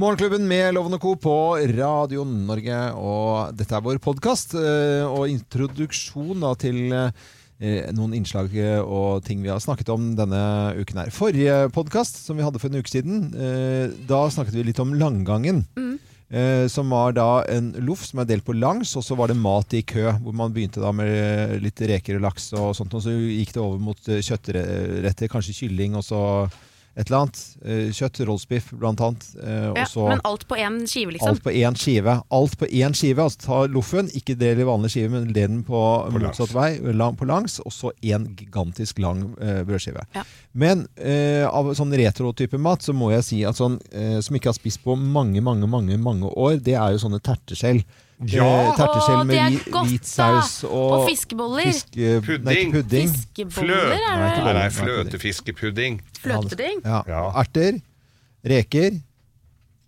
Morgenklubben med Loven og Co. på Radio Norge, og dette er vår podkast. Og introduksjon da til eh, noen innslag eh, og ting vi har snakket om denne uken her. Forrige podkast, som vi hadde for en uke siden, eh, da snakket vi litt om langgangen. Mm. som var da en loff som er delt på langs, og så var det mat i kø. Hvor man begynte da med litt reker og laks og sånt, og så gikk det over mot eh, kjøttretter, kanskje kylling og så et eller annet. Eh, kjøtt, rollsbiff blant annet. eh, Ja, så men alt på én skive, liksom. alt på én skive. Alt på én skive. Altså ta loffen, ikke del i vanlig skive, men del den på, motsatt vei, lang, på langs, og så én gigantisk lang eh, brødskive. Ja. Men eh, av sånn retro-type mat, så må jeg si at sånn eh, som ikke har spist på mange, mange, mange mange år, det er jo sånne terteskjell. Ja! Eh, terteskjell med hvit saus og, Og fiskeboller. Fiske, pudding. Nei, Pudding. Fiskeboller, er Nei, det? Nei, fløtefiskepudding. Fløtepudding? Ja. Ja. Erter. Reker.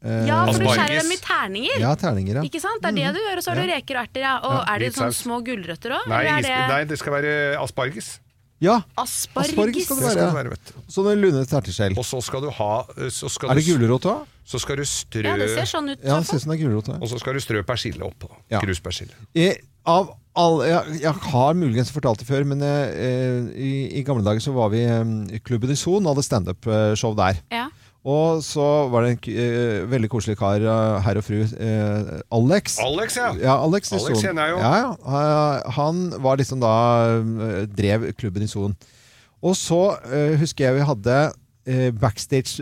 eh, Ja, for du Asparges. skjærer dem i terninger. ja, terninger. Ja. Ikke sant? Det er det du gjør, og så har du reker og erter. Ja. Og Ja, er det sånne små gulrøtter òg? Nei, Eller is- er det nei, det skal være asparges. Ja, asparges? asparges skal Det det skal det være. være, vet du. Sånne lunde terteskjell. Og så skal du ha så skal Er det gulrot òg? Så skal du strø Ja, det ser sånn ut. Ja, det ser ut som det er gulrot. ja. Og så skal du strø persille oppå. Ja. Kruspersille. I, av all, jeg, jeg har muligens fortalt det før, men eh, i, i gamle dager så var vi eh, i Klubben i Son og hadde standup-show der. Ja. Og så var det en eh, veldig koselig kar, eh, herr og fru, eh, Alex. Alex, ja. Ja, Alex, Alex kjenner jeg jo. Ja, ja. Eh, Han var liksom da eh, drev klubben i Son. Og så eh, husker jeg vi hadde backstage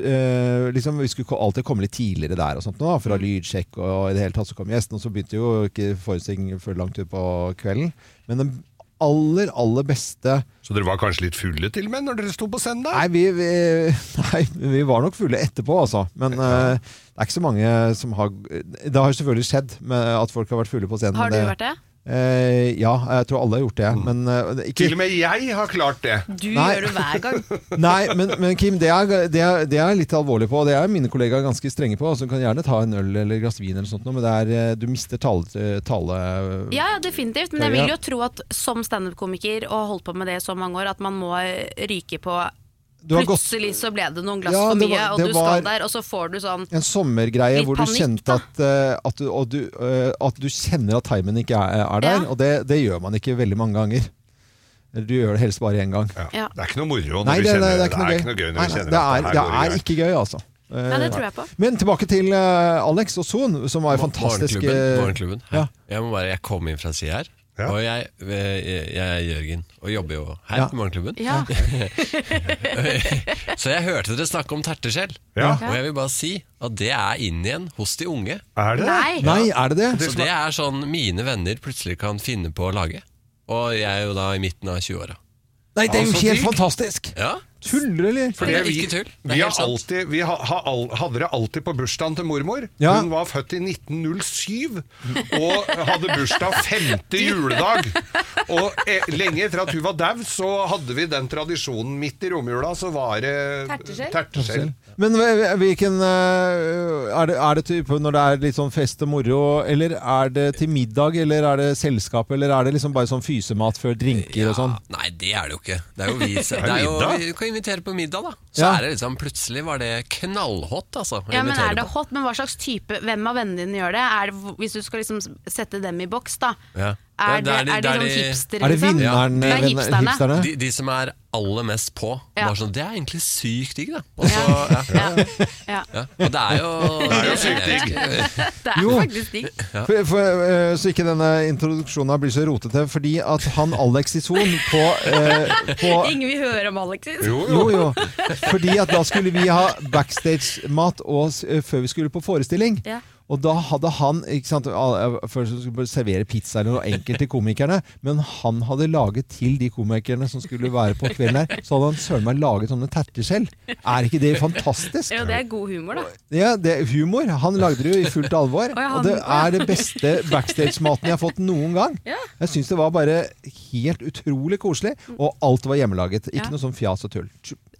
liksom, Vi skulle alltid komme litt tidligere der, og sånt nå, fra Mm. lydsjekk. Og i det hele tatt så kom gjesten, og så begynte jo ikke forestillingen før langt ut på kvelden. Men den aller, aller beste Så dere var kanskje litt fulle til og med når dere sto på scenen? Nei, vi, vi, nei, vi var nok fulle etterpå, altså. Men uh, det er ikke så mange som har Det har selvfølgelig skjedd med at folk har vært fulle på scenen. Har du vært det? Eh, ja, jeg tror alle har gjort det. Men eh, ikke, Til og med jeg har klart det. Du Nei. gjør det hver gang. Nei, men, men Kim, det er, det, er, det er litt alvorlig på, og det er mine kollegaer ganske strenge på. Altså, du kan gjerne ta en øl eller et glass vin, eller sånt, men det er, eh, du mister tale... tale Ja, ja, definitivt. Men jeg vil jo tro at som standup-komiker og holdt på med det i så mange år, at man må ryke på Plutselig så ble det noen glass Ja, for mye, var- og du skal der, og så får du sånn en sommergreie hvor du panikk, kjente at, eh, at, du, og du, eh, at du kjenner at timen ikke er, er der, Ja. og det, det gjør man ikke veldig mange ganger. Du gjør det helst bare én gang. Ja. Ja. Det er ikke noe moro når Nei, du det, det, kjenner det er ikke noe gøy. gøy når Nei, du nei, kjenner det er, det er ikke gøy, altså. Nei, det tror jeg på. Men tilbake til eh, Alex og Son, som var fantastisk Morgenklubben. eh, Morgenklubben. Ja. Jeg må bare, jeg kom inn fra sida her. Ja. Og jeg, jeg, jeg er Jørgen og jobber jo her Ja. på Morgenklubben. Ja. Så jeg hørte dere snakke om terteskjell. Ja. Og jeg vil bare si at det er inn igjen hos de unge. Er det? Nei. Nei, er det det? Så det er sånn mine venner plutselig kan finne på å lage. Og jeg er jo da i midten av 20-åra. Nei, det er jo Altså, helt fantastisk! Ja, Tuller eller? for det er ikke tull. Det Vi, har alltid, vi ha, ha, all, hadde det alltid på bursdagen til mormor. Ja. Hun var født i 1907 og hadde bursdag femte juledag. Og eh, lenge etter at hun var daud, så hadde vi den tradisjonen. Midt i romjula så var det terteskjell. Men hvilken eh, Er det, er det type når det er litt sånn fest og moro, eller er det til middag, eller er det selskap, eller er det liksom bare sånn fysemat før drinker og sånn? Nei, det er det jo ikke. Det er jo vi, det er jo, vi kan invitere på middag, da. Så Ja. er det liksom Plutselig var det knallhot, altså. Ja, men er det hot? Men hva slags type Hvem av vennene dine gjør det? Er det hvis du skal liksom sette dem i boks, da. Ja. Er, det, det er de- er de det sånn de- Er det liksom? vinneren, Det er hipsterne. hipsterne? De, de som er aller mest på. Ja. Sånn, Det er egentlig sykt digg, da. Også, ja. Ja. ja. Ja. Og det er jo Det er jo sykt digg. Det er Jo. faktisk digg. For, for, eh, så ikke denne introduksjonen blir så rotete, fordi at han Alex i Son på, eh, på Ingen vil høre om Alexis. Jo, jo. Jo, jo. Fordi at da skulle vi ha backstage-mat eh, før vi skulle på forestilling. Ja. Og da hadde han ikke sant, Først skulle servere pizza eller noe enkelt til komikerne, men han hadde laget til de komikerne som skulle være på kvelden her, så hadde han søren meg laget sånne terteskjell. Er ikke det fantastisk? Ja, det er god humor, da. Ja, det er humor. Han lagde det jo i fullt alvor. ja, Og det er det beste backstage-maten jeg har fått noen gang. Ja. Jeg syns det var bare helt utrolig koselig, og alt var hjemmelaget. Ikke noe sånn fjas og tull.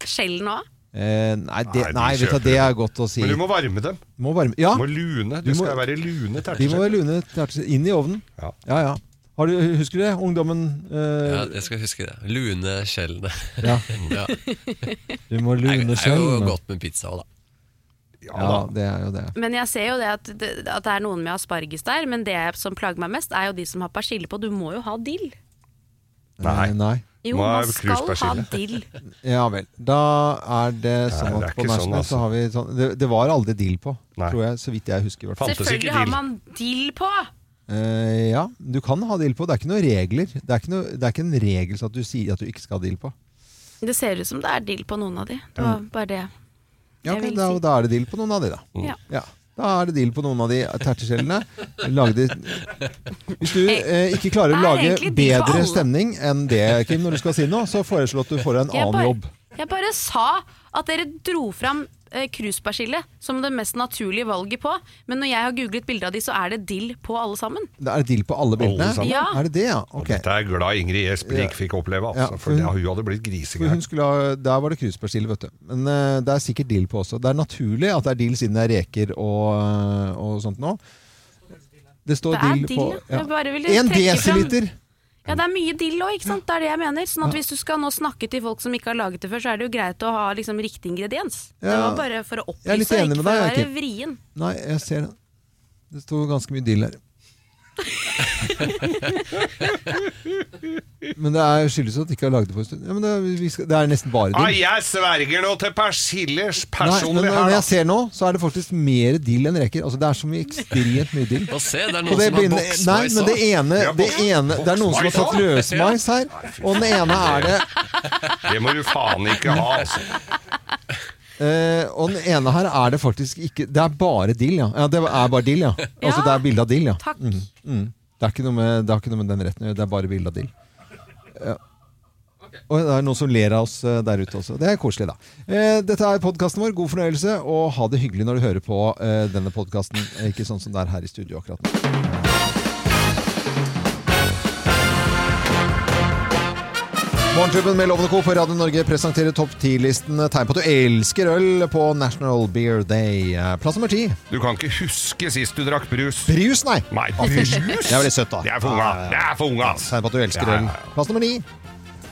Skjellen òg. Eh, nei, det, Nei, nei vet du, det er godt å si. Men du må varme dem. Må varme, ja, Du må lune. Du du må- skal være lune de må være lune terteskjell inn i ovnen. Ja. Ja, ja. Har du, husker du det? Ungdommen Ja, eh, jeg skal huske det. Lune skjellene. ja. Ja. Du må Det er jo godt med pizza òg, da. Ja, Ja, det er jo det. Men jeg ser jo det at, det at det er noen med asparges der, men det som plager meg mest, er jo de som har persille på. Du må jo ha dill. Nei. Nei. Jo, man skal ha dill. Ja vel. Da er det sånn det er at på ikke sånn, altså. så har vi sånn det, det var aldri dill på, Nei. tror jeg, så vidt jeg husker. i hvert fall. Fantes ikke Selvfølgelig har dill. man dill på! Eh, ja, du kan ha dill på. Det er ikke noen regler. Det er ikke, noe, det er ikke en regel så at du sier at du ikke skal ha dill på. Det ser ut som det er dill på noen av de. Det var bare det. Ja, Jeg ok, vil da, si. da er det dill på noen av de, da. Ja. Ja, da er det deal på noen av de terteskjellene. Hvis du eh, ikke klarer å lage bedre stemning enn det, Kim, når du skal si noe, så foreslår at du får en Jeg annen bare, jobb. jeg bare sa at dere dro fram kruspersille som det mest naturlige valget på, men når jeg har googlet bilder av de, så er det dill på alle sammen. Det er dill på alle bildene? Alle? Ja. Er det det, ja? Okay. Dette er glad Ingrid Espelid fikk oppleve, altså, Ja, for for hun- det, hun hadde blitt For hun grisegæren. der var det kruspersille, vet du. Men uh, det er sikkert dill på også. Det er naturlig at det er dill siden det er reker og, eh, og sånt nå. Det står Det er dill, dill, på ja. En desiliter! Ja, det er mye dill òg, ikke sant. Det er det jeg mener. Sånn at hvis du skal nå snakke til folk som ikke har laget det før, så er det jo greit å ha liksom riktig ingrediens. Det var bare for å opplyse, ikke med for å være vrien. Nei, jeg ser det. Det sto ganske mye dill her. men det er skyldes at de ikke har laget det for en stund. Ja, men det, er, vi skal, det er nesten bare Ah, dill. jeg sverger nå til persillers Nei, men personlig når jeg ser nå, så er det faktisk mer dill enn reker. Altså, det er så mye ekstremt mye dill. Og se, det er noen det som har begynner- boksmais nei, men det ene, Ja, det ene Det er noen som har tatt løsmais her, og den ene er det Det må du faen ikke ha, altså. Eh, Og den ene her er det faktisk ikke Det er bare dill, ja. ja det er bare dill, ja. Altså det er bilde av dill, ja. Takk. Mm, mm. Det, er ikke noe med, det har ikke noe med den retten å gjøre, det er bare bilde av dill. Ja. Og det er noen som ler av oss eh, der ute også. Det er koselig, da. Eh, dette er podkasten vår. God fornøyelse, og ha det hyggelig når du hører på eh, denne podkasten. Ikke sånn som det er her i studio akkurat nå. Morgenklubben med Lovende Co. på Radio Norge presenterer topp 10-listen tegn på at du elsker øl på National Beer Day. Eh, Plass nummer ti. Du kan ikke huske sist du drakk brus. Brus, nei. Nei, brus? Det er veldig søtt, da. Det er for unga. Det er for unga. Tegn på at du elsker øl. Plass nummer ni.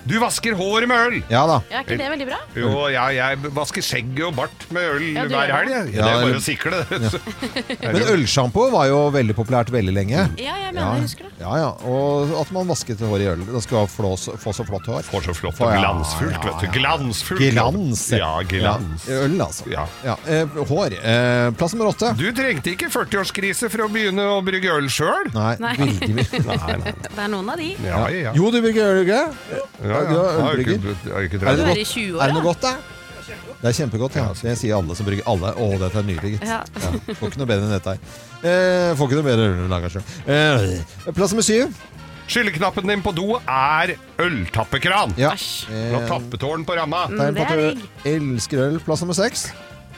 Du vasker håret med øl. Ja da. Ja, er ikke det veldig bra? Jo, ja, jeg vasker skjegget og bart med øl Ja, du hver gjør helg. jeg. Det er bare å sikle det. Men ølsjampo var jo veldig populært veldig lenge. Ja, jeg mener jeg husker det. Ja, ja. Og at man vasket håret i øl. Da skulle man flås, få så flott hår. Får så flott og ja, glansfullt, ja, vet du. ja. Glansfullt. Glans. Ja, glans. Ja, øl, altså. Ja. eh, hår. Eh, plass nummer åtte. Du trengte ikke 40-årskrise for å begynne å brygge øl sjøl. Nei, Nei. veldig mye. Nei, nei. Det er noen av de. Ja, ja. Jo, du brygger øl, ikke? Ja, ja. er har ølbrygger. Er det Du er godt? Er det noe da. godt, det? Det er kjempegodt, ja. Det sier alle som brygger. Alle. Å, dette er nydelig, gitt. Ja. Får ikke noe bedre enn dette her. Eh, får ikke noe bedre enn å lage sjøl. Eh, plass nummer syv. Skylleknappen din på do er øltappekran. Ja. Æsj. Du Eh, tappetårn på ramma. Mm, det er du digg. elsker øl. Plass nummer seks.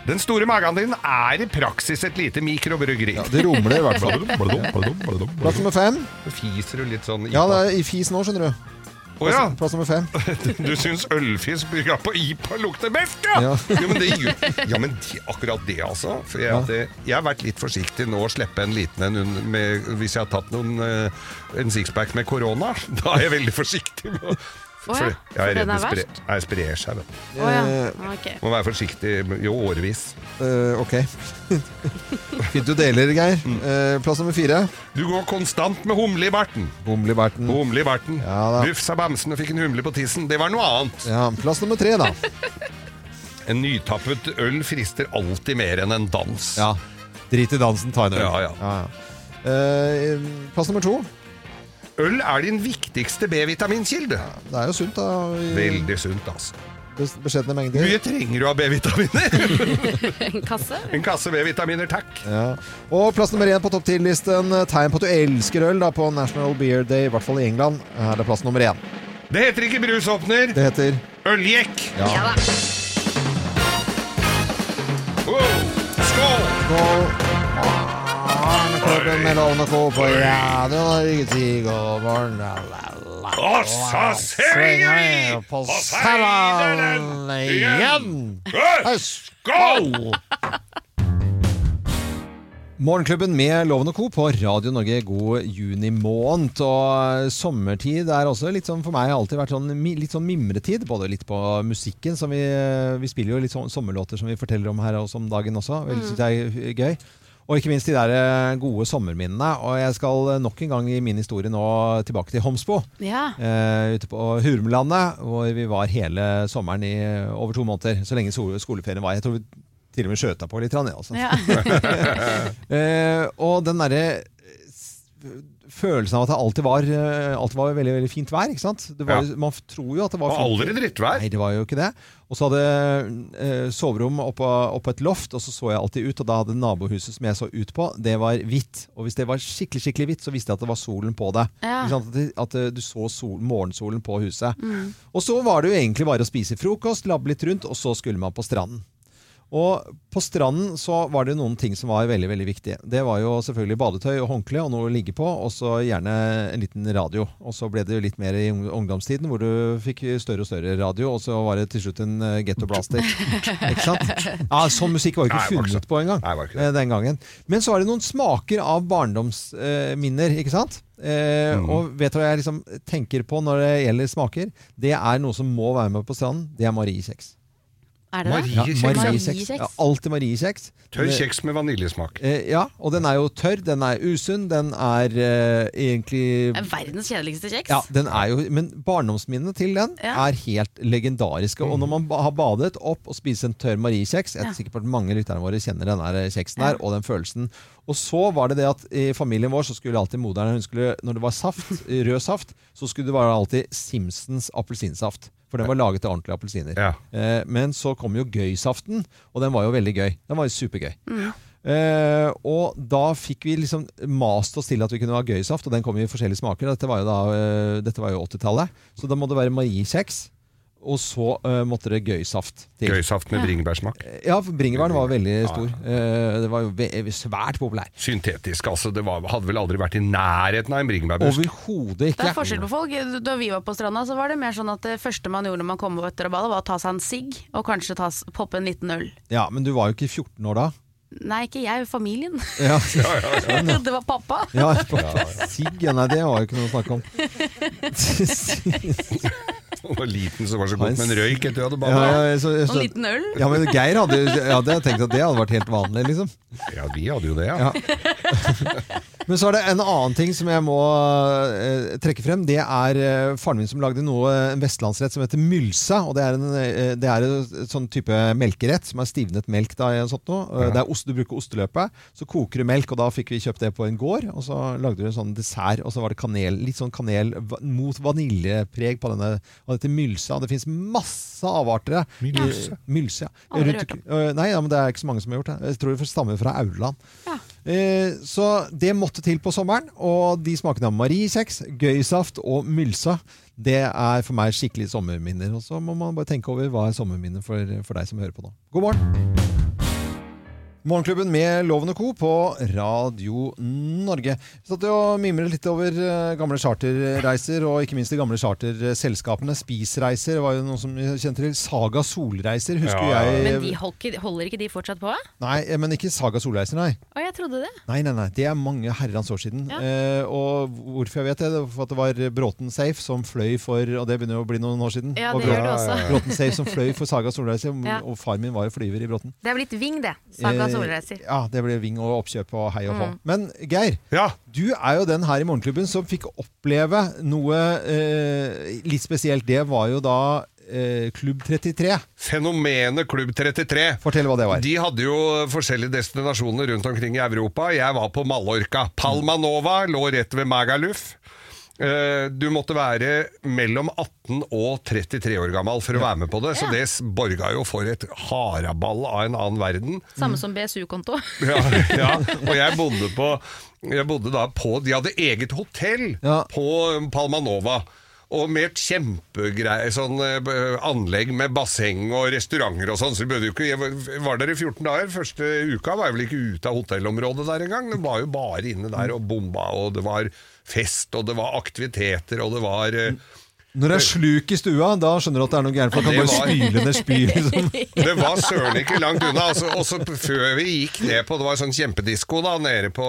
Den store magen din er i praksis et lite mikrobryggeri. Ja, det rumler i hvert fall. Plass nummer fem. Fiser du litt sånn Ja, det er i fis nå, skjønner du. Å ja, Plass nummer fem. du syns ølfisk brygga på IPA lukter best, ja? Ja. ja men, det, ja, men de, akkurat det, altså. For jeg, det, jeg har vært litt forsiktig nå å slippe en liten en med, hvis jeg har tatt noen, eh, en sixpack med korona. Da er jeg veldig forsiktig. Med, å- Å ja, for jeg er den redd er det spre, verst? jeg sprer seg. vet. Å ja. Eh, Ok. Må være forsiktig i årevis. eh, ok. Fint du deler, Geir. Eh, plass nummer fire. Du går konstant med humle i barten. Humle i barten. Humle i barten. Ja da. Rufsa bamsen og fikk en humle på tissen. Det var noe annet. Ja, plass nummer tre, da. En nytappet øl frister alltid mer enn en dans. Ja. Drit i dansen, ta en øl. Ja, ja. ja. Eh, plass nummer to. Øl er din viktigste B-vitaminkilde. Det er jo sunt, da. I Veldig sunt, altså. bes- beskjedne Hvor mengder. mye trenger du av B-vitaminer? En kasse? En kasse B-vitaminer, takk. Ja. Og plass nummer én på topp 10-listen. Tegn på at du elsker øl da, på National Beer Day, i hvert fall i England. Her er plass nummer én. Det heter ikke brusåpner, Det heter øljekk. ja. Ja da. Wow. Skål! Skål! Morgenklubben med Lovende Co. på Radio Norge. Si god morgen. Og så synger vi på Sæland igjen. Skål! Morgenklubben med Loven og Co. på Radio Norge god junimåned. Og sommertid er også litt sånn for meg alltid vært sånn, litt sånn mimretid. Både litt på musikken, som vi, vi spiller jo litt sånn sommerlåter som vi forteller om her også om dagen også. Veldig synes jeg er gøy. Og ikke minst de der eh, gode sommerminnene. Og jeg skal nok en gang i min historie nå tilbake til Homsbo. Ja. Uh, ute på Hurumlandet, hvor vi var hele sommeren i over to måneder. Så lenge skoleferien var. Jeg tror vi til og med skjøta på litt. grann, ja, Altså. Ja. uh, og den derre eh, følelsen av at det alltid var, eh, alltid var veldig, veldig fint vær. ikke sant? Det var, Ja. Man tror jo at det var fint. aldri drittvær. Nei, det var jo ikke det. Og så hadde eh, soverom oppå, oppå et loft, og så så jeg alltid ut. Og da hadde nabohuset som jeg så ut på, det var hvitt. Og hvis det var skikkelig skikkelig hvitt, så visste jeg at det var solen på det. Ja. Ikke sant? At, at eh, du så sol, morgensolen på huset. Og så var det jo egentlig bare å spise frokost, labbe litt rundt, og så skulle man på stranden. Og på stranden så var det noen ting som var veldig veldig viktige. Det var jo selvfølgelig badetøy og håndkle og noe å ligge på, og så gjerne en liten radio. Og så ble det jo litt mer i ungdomstiden, hvor du fikk større og større radio, og så var det til slutt en uh, Getto Blaster. ikke sant? Ja, sånn musikk var jo ikke Nei, funnet ikke på engang eh, den gangen. Men så var det noen smaker av barndomsminner, ikke sant? Eh, Mhm. Og vet du hva jeg liksom tenker på når det gjelder smaker? Det er noe som må være med på stranden. Det er mariekjeks. Er det det? Marie- Ja, Mariekjeks. mariekjeks. Mariekjeks. Ja, alltid mariekjeks. Tørr kjeks med vaniljesmak. Eh, ja, og den er jo tørr, den er usunn, den er eh, egentlig er verdens kjedeligste kjeks. ja, den er jo, Men barndomsminnene til den Ja. er helt legendariske. Og når man ba- har badet opp og spist en tørr mariekjeks Jeg er Ja. sikker på at mange lytterne våre kjenner den der kjeksen der, og den følelsen. Og så var det det at i familien vår så skulle alltid moderen hun skulle, Når det var saft, rød saft, så skulle det være alltid Simpsons appelsinsaft. For den var laget av ordentlige appelsiner. Ja. Eh, men så kom jo gøysaften, og den var jo veldig gøy. Den var jo supergøy. Eh, og da fikk vi liksom mast oss til at vi kunne ha gøysaft, og den kom i forskjellige smaker. Dette var jo da eh, Dette var jo 80-tallet, så da må det være mariekjeks. Og så uh, måtte det gøysaft til. Gøysaft med bringebærsmak. Ja, bringebæren var veldig stor. Eh, det var jo svært populær. Syntetisk, altså. Det var, hadde vel aldri vært i nærheten av en bringebærbusk. Overhodet Det er forskjell på folk. Da vi var på stranda, så var det mer sånn at det første man gjorde når man kom etter å bade, var å ta seg en sigg og kanskje ta, poppe en liten øl. Ja, Men du var jo ikke 14 år da. Nei, ikke jeg, familien. Ja, det var pappa. ja, Sigg, ja, nei, det var jo ikke noe å snakke om. Og liten som var så godt med en røyk etter at du hadde Ja, bada. ja, så, Og så, en liten øl. ja, men Geir hadde, hadde tenkt at det hadde vært helt vanlig, liksom. Ja, vi hadde jo det, ja. Ja. Men så er det en annen ting som jeg må eh, trekke frem. Det er eh, faren min som lagde noe, en vestlandsrett som heter mylse. og Det er en, eh, det er en sånn type melkerett som er stivnet melk. da, i en sånt noe. Ja. Det er ost, Du bruker osteløpet, så koker du melk, og da fikk vi kjøpt det på en gård. Og så lagde du en sånn dessert, og så var det kanel, litt sånn kanel mot vaniljepreg på denne. Og dette mylsa. Det fins masse avarter. Mylse? Eh, Mylse, ja. Rundt- eh, Nei, ja, men det er ikke så mange som har gjort det. Jeg tror det stammer fra Aurland. Ja. Eh, så det måtte til på sommeren, og de smakene av mariekjeks, gøysaft og mylsa, det er for meg skikkelig sommerminner. Og så må man bare tenke over hva er sommerminner for, for deg som hører på nå. God morgen! Morgenklubben med Loven og Co. på Radio Norge. Vi Satt og mimret litt over eh, gamle charterreiser, og ikke minst de gamle charterselskapene. Spisreiser var jo noe som vi kjente til. Saga Solreiser husker Ja, ja. jeg. Men de holder, ikke- holder ikke de fortsatt på? Nei, eh, men ikke Saga Solreiser, nei. Å, jeg trodde det. Nei, nei, nei, det er mange herrens år siden. Ja. Eh, og hvorfor jeg vet det, det var for at det var Bråten Safe som fløy for Og det begynner jo å bli noen år siden. Ja, det det gjør det også. Bråten Safe som fløy for Saga Solreiser, Ja. og far min var jo flyver i Bråten. Det er blitt Ving, det. Saga Eh, Solreiser. Ja, det ble Ving og oppkjøp og hei og hå. Mm. Men Geir, Ja, du er jo den her i Morgenklubben som fikk oppleve noe eh, litt spesielt. Det var jo da eh, Klubb 33. Fenomenet Klubb 33. Fortell hva det var. De hadde jo forskjellige destinasjoner rundt omkring i Europa. Jeg var på Mallorca. Palma Nova lå rett ved Magaluf. Eh, Du måtte være mellom 18 og 33 år gammel for å være med på det, så Ja. det borga jo for et haraball av en annen verden. Samme som BSU-konto. Ja, ja. Og jeg bodde på Jeg bodde da på De hadde eget hotell Ja. på Palmanova. Og med et kjempegreie sånn eh, anlegg med basseng og restauranter og sånn. Så vi bød jo ikke, jeg var- var der i 14 dager. Første uka var jeg vel ikke ute av hotellområdet der engang. Det var jo bare inne der og bomba, og det var fest, og det var aktiviteter, og det var eh, Når det er sluk i stua, da skjønner du at det er noe gærent. For da kan Det bare var- spyle ned spy. Liksom. Det var søren ikke langt unna. Altså, også før vi gikk ned på Det var sånn kjempedisko da, nede på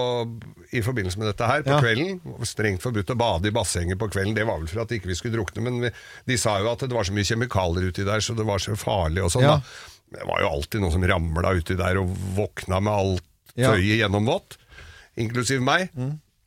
i forbindelse med dette her på Ja. kvelden. Strengt forbudt å bade i bassenget på kvelden. Det var vel for at ikke vi skulle drukne, men vi, de sa jo at det var så mye kjemikalier uti der, så det var så farlig og sånn. Ja. Det var jo alltid noen som ramla uti der og våkna med alt Ja. tøyet gjennomvått, inklusiv meg.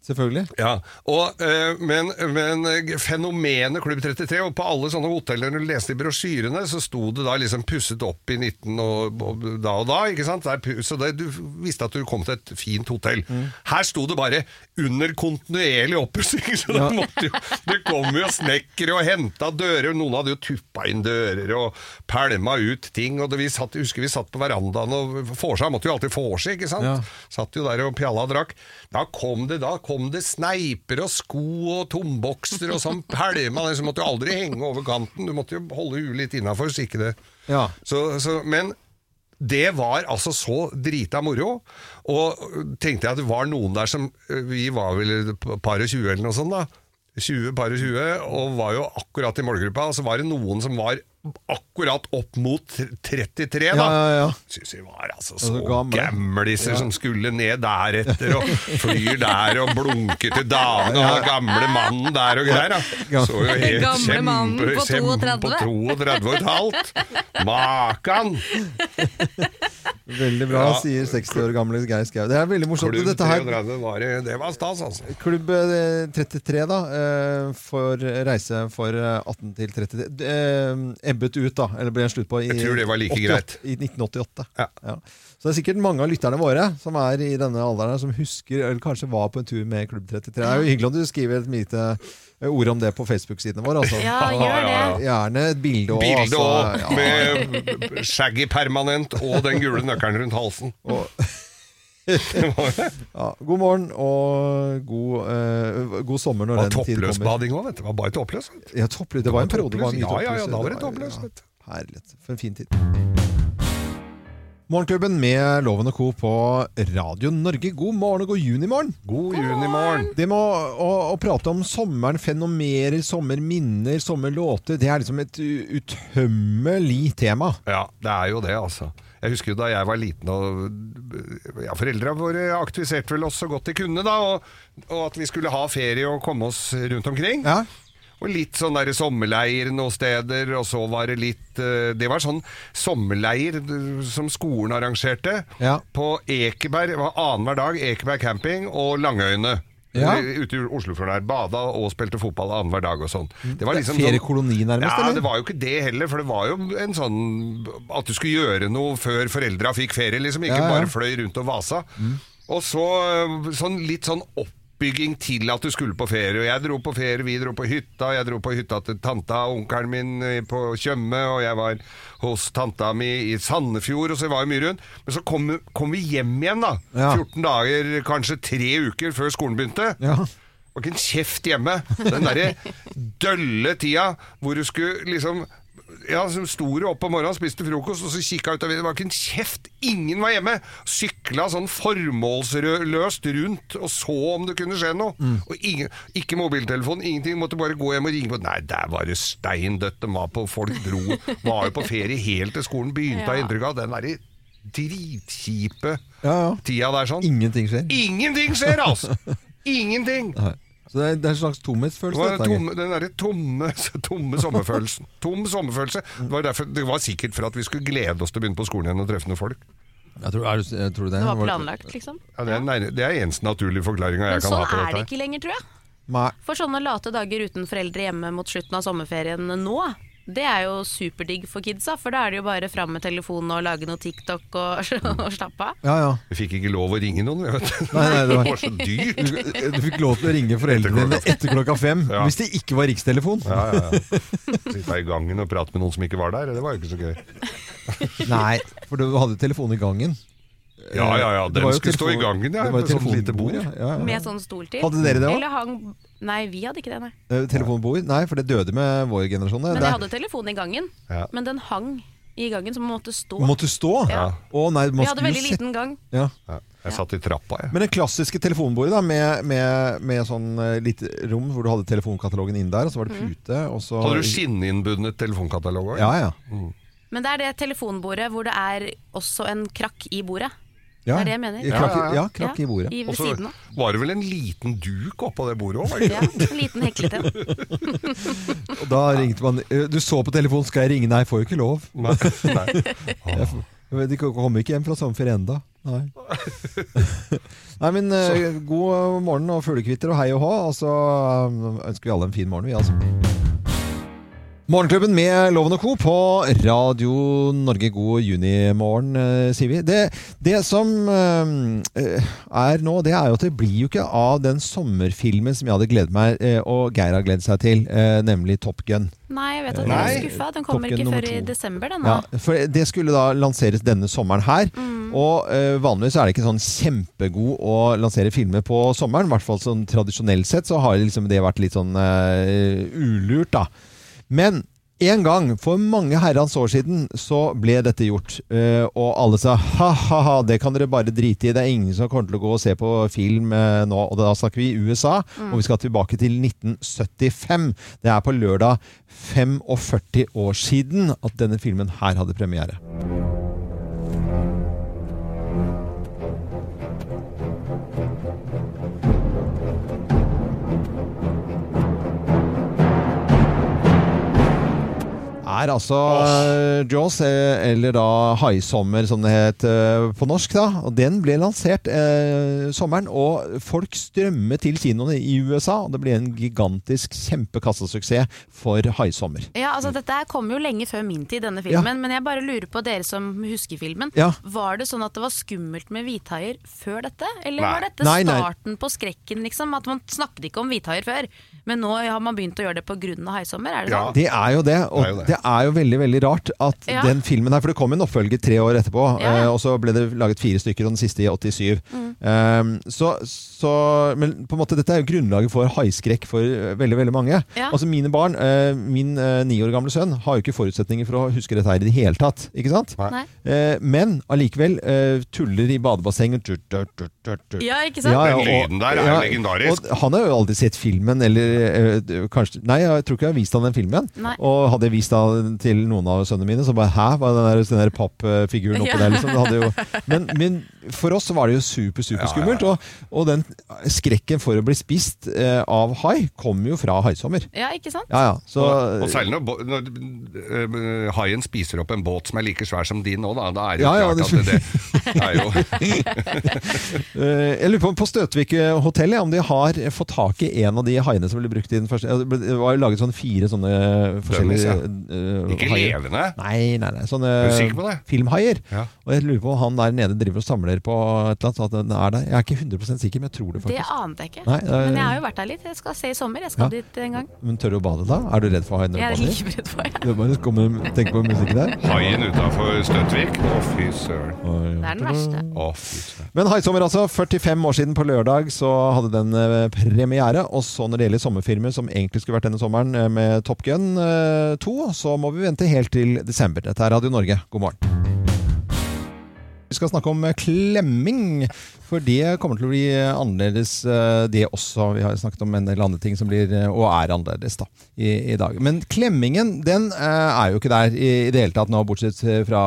Selvfølgelig. Ja, og, eh, men, men eh, fenomenet Klubb 33, og på alle sånne hoteller du leste i brosjyrene, så sto det da liksom pusset opp i 19 og, og da og da, ikke sant? Der, så det, du visste at du kom til et fint hotell. Her sto det bare 'under kontinuerlig oppussing', så det, måtte jo, det kom jo snekkere og henta dører, noen hadde jo tuppa inn dører og pælma ut ting, og det, vi satt, husker vi satt på verandaen, og vorsa måtte jo alltid vorse, ikke sant? Ja. Satt jo der og pjalla og drakk. Da kom det, da kom det sneiper og sko og tombokser og sånn pælma. Så måtte du aldri henge over kanten. Du måtte jo holde huet litt innafor, så ikke det Ja. så, så, Men det var altså så drita moro. Og tenkte jeg at det var noen der som Vi var vel et par og tjue eller noe sånt, da. 20, par og 20, og var jo akkurat i målgruppa. Og så var det noen som var akkurat opp mot 33, da. Ja, ja, ja. Syns vi var altså så så gamle. gamliser som skulle ned deretter, og flyr der og blunker til damene, og gamle mannen der og greier. Da. Så jo helt Gamle mannen kjempe- på kjempe- 32. på 32 og. Makan! Veldig bra, Ja. sier 60 år gamle Geir Skau. Det er veldig morsomt. Klubb 33 var, det var stas, altså. Klubb eh, 33, da, eh, for reise for eh, 18 til 33 eh, Ebbet ut, da. Eller ble en slutt på i, Jeg tror det var like 88 greit. i 1988. Ja. Så det er sikkert mange av lytterne våre som er i denne alderen, som husker, eller kanskje var på en tur med Klubb 33. Det er jo hyggelig om du skriver et lite eh, ord om det på Facebook-sidene våre. Altså. Ja, gjør det. Gjerne et bilde òg. Bilde altså. òg, Ja. med Shaggy permanent og den gule nøkkelen rundt halsen. Og- ja, god morgen og god, eh, god sommer når den tid kommer. toppløsbading òg, vet du. Det var bare toppløs. Ja, toppløs. Det var en periode var mye Ja, ja, ja, da var det Det toppløs, ja, herlig. For en fin tid. Morgenklubben med Loven og Co. på Radio Norge. God morgen og god junimorgen. God junimorgen. Det med å, å, å prate om sommeren, fenomener, sommerminner, sommerlåter, det er liksom et utømmelig tema. Ja, det er jo det, altså. Jeg husker jo da jeg var liten og ja, Foreldra våre aktiviserte vel oss så godt de kunne, da. Og, og at vi skulle ha ferie og komme oss rundt omkring. Ja, Og litt sånn der sommerleir noen steder, og så var det litt eh, Det var sånn sommerleir eh, som skolen arrangerte. Ja. På Ekeberg, det var annenhver dag, Ekeberg camping og Langøyene. Ja. Eh, Ute i Oslofjorden her. Bada og spilte fotball annenhver dag og sånn. Det var liksom sånn- Feriekoloni nærmest, ja, eller? det var jo ikke det heller, for det var jo en sånn at du skulle gjøre noe før foreldra fikk ferie, liksom. Ikke Ja, ja. bare fløy rundt og vasa. Og så sånn litt sånn oppbygging til at du skulle på ferie. Og jeg dro på ferie, vi dro på hytta. Jeg dro på hytta til tanta og onkelen min eh, på Tjøme, og jeg var hos tanta mi i Sandefjord, og så var jeg mye rundt. Men så kom, kom vi hjem igjen, da. Ja. 14 dager, kanskje tre uker før skolen begynte. Ja. Det var ikke en kjeft hjemme. Den derre dølle tida hvor du skulle liksom ja, som sto opp om morgenen, spiste frokost, og så kikka ut av vinduet. Det var ikke en kjeft! Ingen var hjemme! Sykla sånn formålsløst rundt og så om det kunne skje noe. Og ingen, ikke mobiltelefon, ingenting. Måtte bare gå hjem og ringe på. Nei, der var det steindødt. De var på Folk dro. Var jo på ferie helt til skolen begynte, har Ja. inntrykk av. Den derre dritkjipe Ja, ja. tida der sånn. Ingenting skjer. Ingenting skjer, altså! Ingenting! Nei. Så det er, det er en slags Det tomhetsfølelse. var dette, Geir. tomme, den derre tomme, tomme sommerfølelsen. Tom sommerfølelse. Det var, derfor, det var sikkert for at vi skulle glede oss til å begynne på skolen igjen og treffe noen folk. Jeg tror, er jeg tror det, Det var planlagt, liksom. Ja, det, er, nei, det er eneste naturlige forklaringa Men jeg kan sånn ha på er det ikke lenger, tror jeg. Nei. For sånne late dager uten foreldre hjemme mot slutten av sommerferien nå, det er jo superdigg for kidsa. For da er det jo bare fram med telefonen og lage noe TikTok og, og slappe av. Ja, ja. Vi fikk ikke lov å ringe noen, vet du. Nei, nei, det var- var så dyrt. Du, du fikk lov til å ringe foreldrene dine etter klokka fem Ja. hvis det ikke var rikstelefon. Ja, ja, ja. Sitte i gangen og prate med noen som ikke var der, det var jo ikke så gøy. Nei, for du hadde telefon i gangen. Ja, ja, ja, den skulle stå i gangen, ja, det var jo med sånn lite bord. Ja, ja, ja. Med sånn stol til. Hadde dere det òg? Eller hang Nei, vi hadde ikke det, nei. Telefonbord? Nei, for det døde med vår generasjon. Men jeg hadde telefon i gangen. Ja. Men den hang i gangen, så man måtte stå. Måtte stå? Ja. Oh, nei, man Vi hadde veldig liten gang. Ja. Ja, jeg satt i trappa, jeg. Men det klassiske telefonbordet da, med, med, med sånn eh, lite rom hvor du hadde telefonkatalogen inn der, og så var det Mm. pute, og så Hadde du skinninnbundet telefonkatalog òg? Ja, ja. Men det er det telefonbordet hvor det er også en krakk i bordet. Ja. Det er det jeg mener. I Krakk, Ja, ja, krakk i bordet. Og så var det vel en liten duk oppå det bordet òg? Ja, en liten heklete. Og da ringte man eh, Du så på telefonen, skal jeg ringe? Nei, får jo ikke lov. Nei. Nei. Ikke, kommer ikke hjem fra sommerferie enda. Nei. Nei, men eh, god morgen og fuglekvitter og hei og hå. Og så eh, ønsker vi alle en fin morgen, vi, altså. Morgenklubben med Loven og Co. på Radio Norge. God junimorgen, eh, sier vi. Det, det som eh, er nå, det er jo at det blir jo ikke av den sommerfilmen som jeg hadde gledet meg, eh, og Geir har gledet seg til, eh, nemlig Top Gun. Nei, jeg vet at du er skuffa. Den kommer ikke før i desember, den Ja, for det skulle da lanseres denne sommeren her. Mm. Og eh, vanligvis er det ikke sånn kjempegod å lansere filmer på sommeren. I hvert fall sånn tradisjonelt sett så har liksom det vært litt sånn eh, ulurt, da. Men en gang, for mange herrens år siden, så ble dette gjort. Eh, og alle sa ha-ha-ha, det kan dere bare drite i. Det er ingen som kommer til å gå og se på film eh, nå. Og da snakker vi USA, og vi skal tilbake til 1975. Det er på lørdag 45 år siden at denne filmen her hadde premiere. Er altså oh. Jaws, eh, eller da Haisommer som det het eh, på norsk. da, og Den ble lansert eh, sommeren, og folk strømmet til kinoene i USA. og Det ble en gigantisk kjempekassesuksess for Haisommer. Ja, altså Dette her kom jo lenge før min tid, denne filmen. Men jeg bare lurer på dere som husker filmen. Ja. Var det sånn at det var skummelt med hvithaier før dette? Eller Nei. var dette Nei, nei. starten på skrekken, liksom? At man snakket ikke om hvithaier før. Men nå har man begynt å gjøre det pga. haisommer? Er det Ja. sånn? Det er jo det, og Det er jo det. det er jo veldig veldig rart at Ja. den filmen her For det kom en oppfølger tre år etterpå, Ja. eh, og så ble det laget fire stykker, og den siste i 87. Mm. Um, så, så Men på en måte dette er jo grunnlaget for haiskrekk for eh, veldig veldig mange. Ja. Altså Mine barn, uh, min eh, ni år gamle sønn, har jo ikke forutsetninger for å huske dette her i det hele tatt. Ikke sant? Nei. Eh, men allikevel eh, tuller i badebassenget. Ja, ikke sant? Den lyden der er legendarisk. Og han har jo aldri sett filmen, eller kanskje Nei, jeg tror ikke jeg har vist han den filmen. Nei. Og hadde jeg vist den til noen av sønnene mine, så bare Hæ, hva er den der, den der pappfiguren oppå Ja. der, liksom? Det hadde jo, men, men for oss var det jo super, super skummelt. Og, og den skrekken for å bli spist eh, av hai kom jo fra haisommer. Ja, ikke sant? Ja, ja. Så, og, og særlig når, bo- når øh, haien spiser opp en båt som er like svær som din nå, da. Da er det jo Ja, ja, klart det- at det, er jo Eh, jeg lurer på på Støtvik hotell ja, om de har fått tak i en av de haiene som ble brukt i den første Det var jo laget sånn fire sånne forskjellige ja. eh, Ikke haier. levende. Nei, nei, nei. Sånne Er på det? filmhaier. Ja. Og jeg lurer på om han der nede driver og samler på et eller annet. så At den er der. Jeg er ikke 100 sikker, men jeg tror det faktisk. Det ante jeg ikke. Nei, det er- Men jeg har jo vært der litt. Jeg skal se i sommer. Jeg skal Ja. dit en gang. Men tør du å bade da? Er du redd for haien? Jeg er livredd for det. Du bare kommer, tenker på musikken der? Haien utafor Støtvik. Å, fy søren. Det er den verste. Å, fy søren. Men Haisommer, altså. 45 år siden på lørdag så hadde den eh, premiere. Og så når det gjelder sommerfilmer som egentlig skulle vært denne sommeren eh, med Top Gun eh, 2, så må vi vente helt til desember. Dette er Radio Norge. God morgen. Vi skal snakke om klemming, for det kommer til å bli eh, annerledes eh, det også. Vi har snakket om en del andre ting som blir eh, og er annerledes da, i, i dag. Men klemmingen den er jo ikke der i, i det hele tatt nå, bortsett fra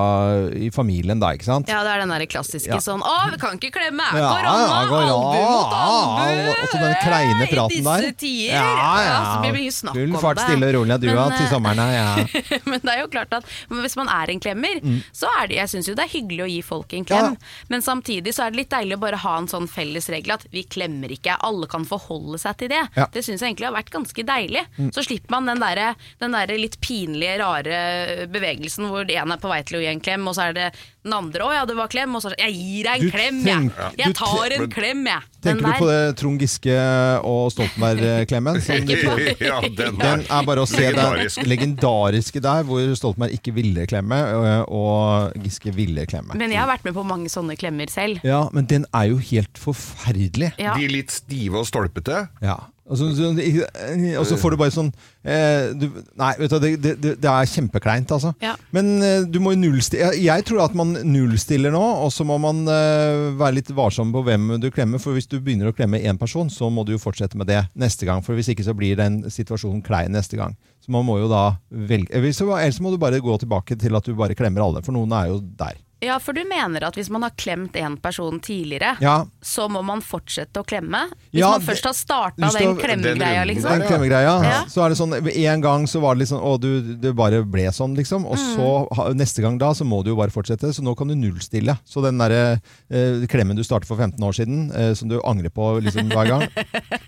i familien da, ikke sant? Ja, det er den der klassiske Ja. sånn Å, vi kan ikke klemme! Er Ja, korona! ja, albu mot albu! Også og så den kleine praten der. I disse tider! Ja, ja. så blir det mye snakk Full fart stille og rolig, du Men, til sommeren ja. Men det er jo klart at hvis man er en klemmer, Mm. så er det Jeg syns jo det er hyggelig å gi folk en klem, men samtidig så er det litt deilig å bare ha en sånn felles regel at vi klemmer ikke. Alle kan forholde seg til det. Ja. Mm. Det syns jeg egentlig har vært ganske deilig. Så slipper man den derre der litt pinlige, rare bevegelsen hvor én ene er på vei til å gi en klem, og så er det den andre 'Å ja, det var klem', og så er 'Jeg gir deg en Du klem, jeg'. Ja. Jeg tar en klem, jeg. Tenker du på det Trond Giske og Stoltenberg-klemmen? ja, den Den er bare å se den legendariske der, hvor Stoltenberg ikke ville klemme, og Giske ville klemme. Men jeg har vært med på mange sånne klemmer selv. Ja, men den er jo helt forferdelig. Ja. De litt stive og stolpete. Ja. Og så, og så får du bare sånn eh, du, Nei, vet du, det, det, det er kjempekleint, altså. Ja. Men eh, du må jo nullstille jeg, jeg tror at man nullstiller nå, og så må man eh, være litt varsom på hvem du klemmer. For hvis du begynner å klemme én person, så må du jo fortsette med det neste gang. For hvis ikke så blir den situasjonen klein neste gang. Så man må jo da velge ellers må du bare gå tilbake til at du bare klemmer alle, for noen er jo der. Ja, for du mener at hvis man har klemt en person tidligere, Ja, så må man fortsette å klemme? Hvis Ja, man først har starta den klemmegreia, liksom? Den klemmegreia. Ja. Så er det sånn, En gang så var det liksom Å, du, det bare ble sånn, liksom. Og så Mm. så neste gang da, så må du jo bare fortsette. Så nå kan du nullstille. Så den derre eh, klemmen du startet for 15 år siden, eh, som du angrer på liksom hver gang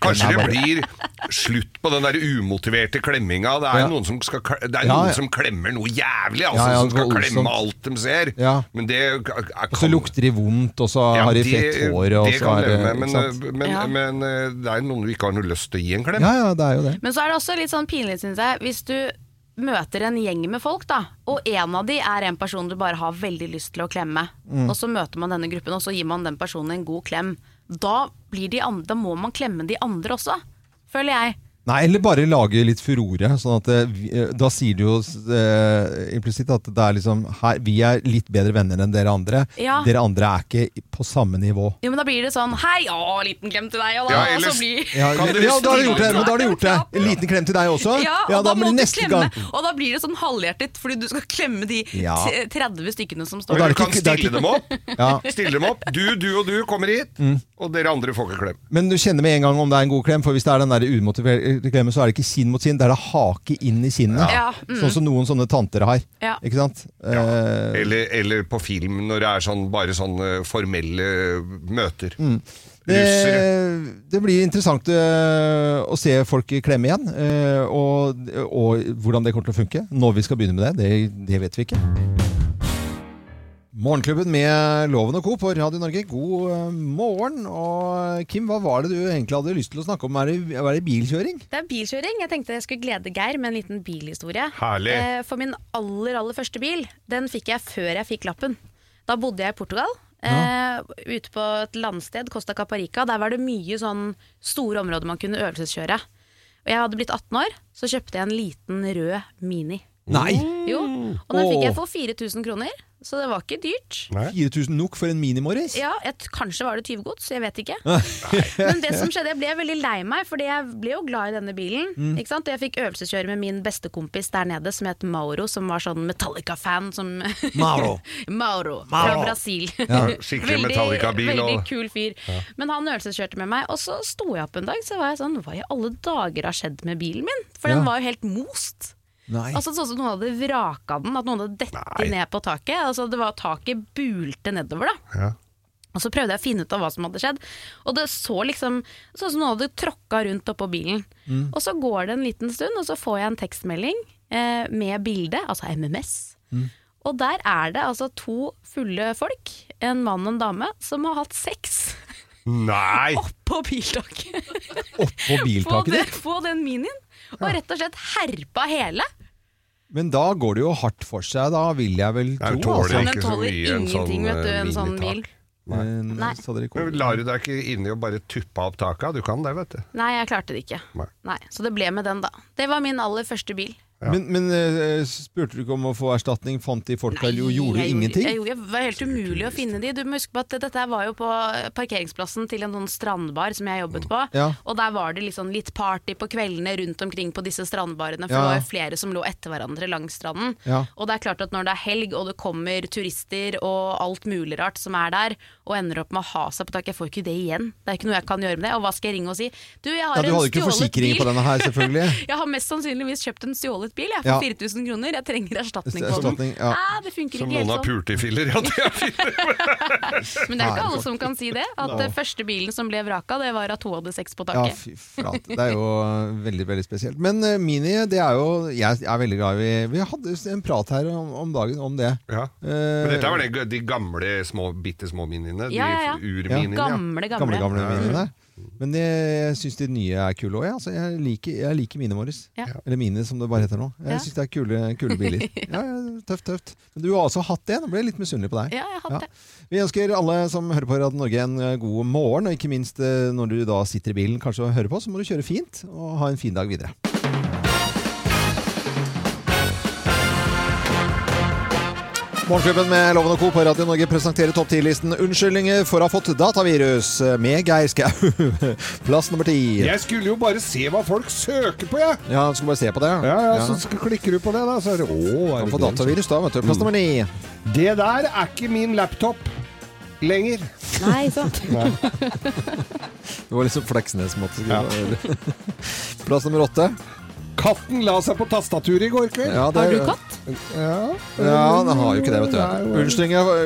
Kanskje det blir slutt på den der umotiverte klemminga. Det er Ja. jo noen som, skal, det er Ja, noen ja. som klemmer noe jævlig, altså, Ja, ja, som skal klemme alt de ser. Ja. Men det er, er, Og så lukter de vondt, og så Ja, har de fett hår. Og det så kan er leve med, men, men, Ja. men eh, det er noen du ikke har noe lyst til å gi en klem. Ja, ja, det er jo det. Men så er det også litt sånn pinlig, syns jeg, hvis du møter en gjeng med folk, da, og en av de er en person du bare har veldig lyst til å klemme, Mm. og så møter man denne gruppen, og så gir man den personen en god klem. Da, blir de andre, da må man klemme de andre også, føler jeg. Nei, eller bare lage litt furore. Sånn at eh, eh, Da sier du jo eh, implisitt at det er liksom her, Vi er litt bedre venner enn dere andre. Ja. Dere andre er ikke på samme nivå. Jo, men da blir det sånn Hei, å, liten klem til deg, og da, Ja, ellers- blir Ja, Kan ja, da har du gjort det! Men da har du gjort det. En liten klem til deg også. Ja, og da, da må du klemme, gang. og da blir det sånn halvhjertet, fordi du skal klemme de Ja. 30 stykkene som står da er Du kan stille dem opp. Ja. Mm. Stille dem opp. Du, du og du kommer hit, og dere andre får ikke klem. Men du kjenner med en gang om det er en god klem, for hvis det er den der umotiverte klemmen, så er det ikke kinn mot kinn, det er det hake inn i kinnet. Ja, mm. Sånn som noen sånne tanter har. Ja. Ikke sant? Eh, Eller, eller på film, når det er sånn, bare sånne formelle møter. Mm. Det, det blir interessant eh, å se folk klemme igjen, eh, og, og hvordan det kommer til å funke. Når vi skal begynne med det, det, det vet vi ikke. Morgenklubben med Loven og Co. på Radio Norge, god eh, morgen. Og Kim, hva var det du egentlig hadde lyst til å snakke om? Er det, er det bilkjøring? Det er bilkjøring. Jeg tenkte jeg skulle glede Geir med en liten bilhistorie. Herlig. Eh, For min aller, aller første bil, den fikk jeg før jeg fikk lappen. Da bodde jeg i Portugal. Eh, ute på et landsted, Costa Caparica. Der var det mye sånn store områder man kunne øvelseskjøre. Og jeg hadde blitt 18 år, så kjøpte jeg en liten rød Mini. Nei! Jo, og den fikk jeg for 4000 kroner, så det var ikke dyrt. 4000 nok for en Mini-Morris? Ja, et, Kanskje var det tyvgods, jeg vet ikke. Men det som skjedde, jeg ble veldig lei meg, Fordi jeg ble jo glad i denne bilen. Mm. Ikke sant? Og jeg fikk øvelseskjøre med min bestekompis der nede, som het Mauro, som var sånn Metallica-fan. Som Mauro. Mauro, fra Mauro. Brasil. Ja, skikkelig Metallica-bil Veldig og- kul fyr. Men han øvelseskjørte med meg, og så sto jeg opp en dag, så var jeg sånn Hva i alle dager har skjedd med bilen min? For Ja. den var jo helt most. Nei. Altså Sånn som noen hadde vraka den, at noen hadde dettet ned på taket. Altså Det var taket bulte nedover, da. Ja. Og så prøvde jeg å finne ut av hva som hadde skjedd. Og det så liksom sånn som noen hadde tråkka rundt oppå bilen. Og så går det en liten stund, og så får jeg en tekstmelding eh, med bilde, altså MMS. Og der er det altså to fulle folk, en mann og en dame, som har hatt sex Nei! oppå biltaket. Oppå på, biltaket den, ditt? på den minien. Og rett og slett herpa hele. Men da går det jo hardt for seg, da vil jeg vel tro. tro. tåler altså. ikke den tåler ingenting, sånn, vet du, eh, en sånn bil. Nei. Nei. Men lar du deg ikke inni og bare tuppe opp taket? Du kan det, vet du. Nei, jeg klarte det ikke. Nei. Nei, Så det ble med den, da. Det var min aller første bil. Ja. Men, men eh, spurte du ikke om å få erstatning? Fant de folka eller gjorde jeg ingenting? Jeg, jeg, det var helt umulig å finne de. Du må huske på at dette var jo på parkeringsplassen til en sånn strandbar som jeg jobbet på. Ja. Og der var det liksom litt party på kveldene rundt omkring på disse strandbarene. For Ja. det var jo flere som lå etter hverandre langs stranden. Og det er klart at når det er helg og det kommer turister og alt mulig rart som er der, og ender opp med å ha seg på taket, jeg får ikke det igjen. Det er ikke noe jeg kan gjøre med det. Og hva skal jeg ringe og si? Du, jeg har Ja, du en hadde ikke stjålet forsikring bil. på denne her, selvfølgelig. Jeg har mest sannsynligvis kjøpt en stjålet bil jeg, for Ja. 4000 kroner. Jeg trenger erstatning på den. Ja. Nei, det funker Som ikke noen helt har sånn. pult i filler. Ja, det er filler. Men det er ikke alle som kan si det. At no. første bilen som ble vraka, det var at hun hadde sex på Ja, fy flate. Det er jo veldig veldig spesielt. Men uh, Mini, det er jo Jeg er veldig glad i Vi hadde en prat her om, om dagen om det. Ja. Eh, Men dette var de, de gamle, små, bitte små miniene. Ja, ja, ja. De ja. Gamle, gamle. Gamle, gamle minene. Men jeg syns de nye er kule òg. Altså, jeg, liker, jeg liker mine, Morris. Ja. Eller mine, som det bare heter nå. Jeg Ja. syns det er kule, kule biler. Ja, ja, tøft, tøft. Men du har altså hatt det. Nå ble jeg litt misunnelig på deg. Ja, jeg har hatt Ja. det. Vi ønsker alle som hører på Radio Norge en eh, god morgen, og ikke minst eh, når du da sitter i bilen kanskje og hører på, så må du kjøre fint og ha en fin dag videre. Morgenklubben med Loven og Co. på Radio Norge presenterer topp 10-listen 'Unnskyldninger for å ha fått datavirus' med Geir Skau. Plass nummer ti. Jeg skulle jo bare se hva folk søker på, jeg! Ja, du skulle bare se på det. Ja, ja, ja. så klikker du på det, da, så er det Å, er Kan få datavirus da, vet du. Plass nummer ni. Det der er ikke min laptop lenger. Nei, sant. Det var liksom Fleksnes-måte. Ja. Plass nummer åtte. Katten la seg på tastaturet i går kveld. Ja, det- Har du katt? Ja, Ja, den har jo ikke det, vet du.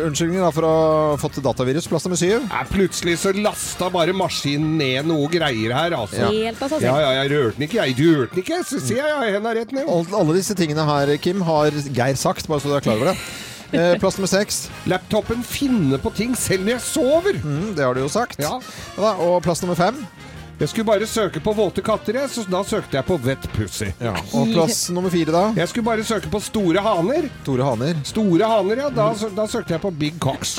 Unnskyldning da for å ha fått datavirus. Plass nummer syv. Ja, plutselig så lasta bare maskinen ned noe greier her, altså. Ja. Helt av seg Ja, selv. ja, jeg rørte den ikke, jeg. Du rørte den ikke. Så ser jeg, Ja, henda rett ned. Alle, alle disse tingene her, Kim, har Geir sagt, bare så du er klar over det. Eh, plass nummer seks. Laptopen finner på ting selv når jeg sover. Mm, det har du jo sagt. Ja. Ja da, og plass nummer fem. Jeg skulle bare søke på våte katter, jeg, så da søkte jeg på Wet Pussy. Og plass nummer fire, da. Jeg skulle bare søke på store haner. Store Haner. Store haner, ja. Da, da søkte jeg på Big Cocks.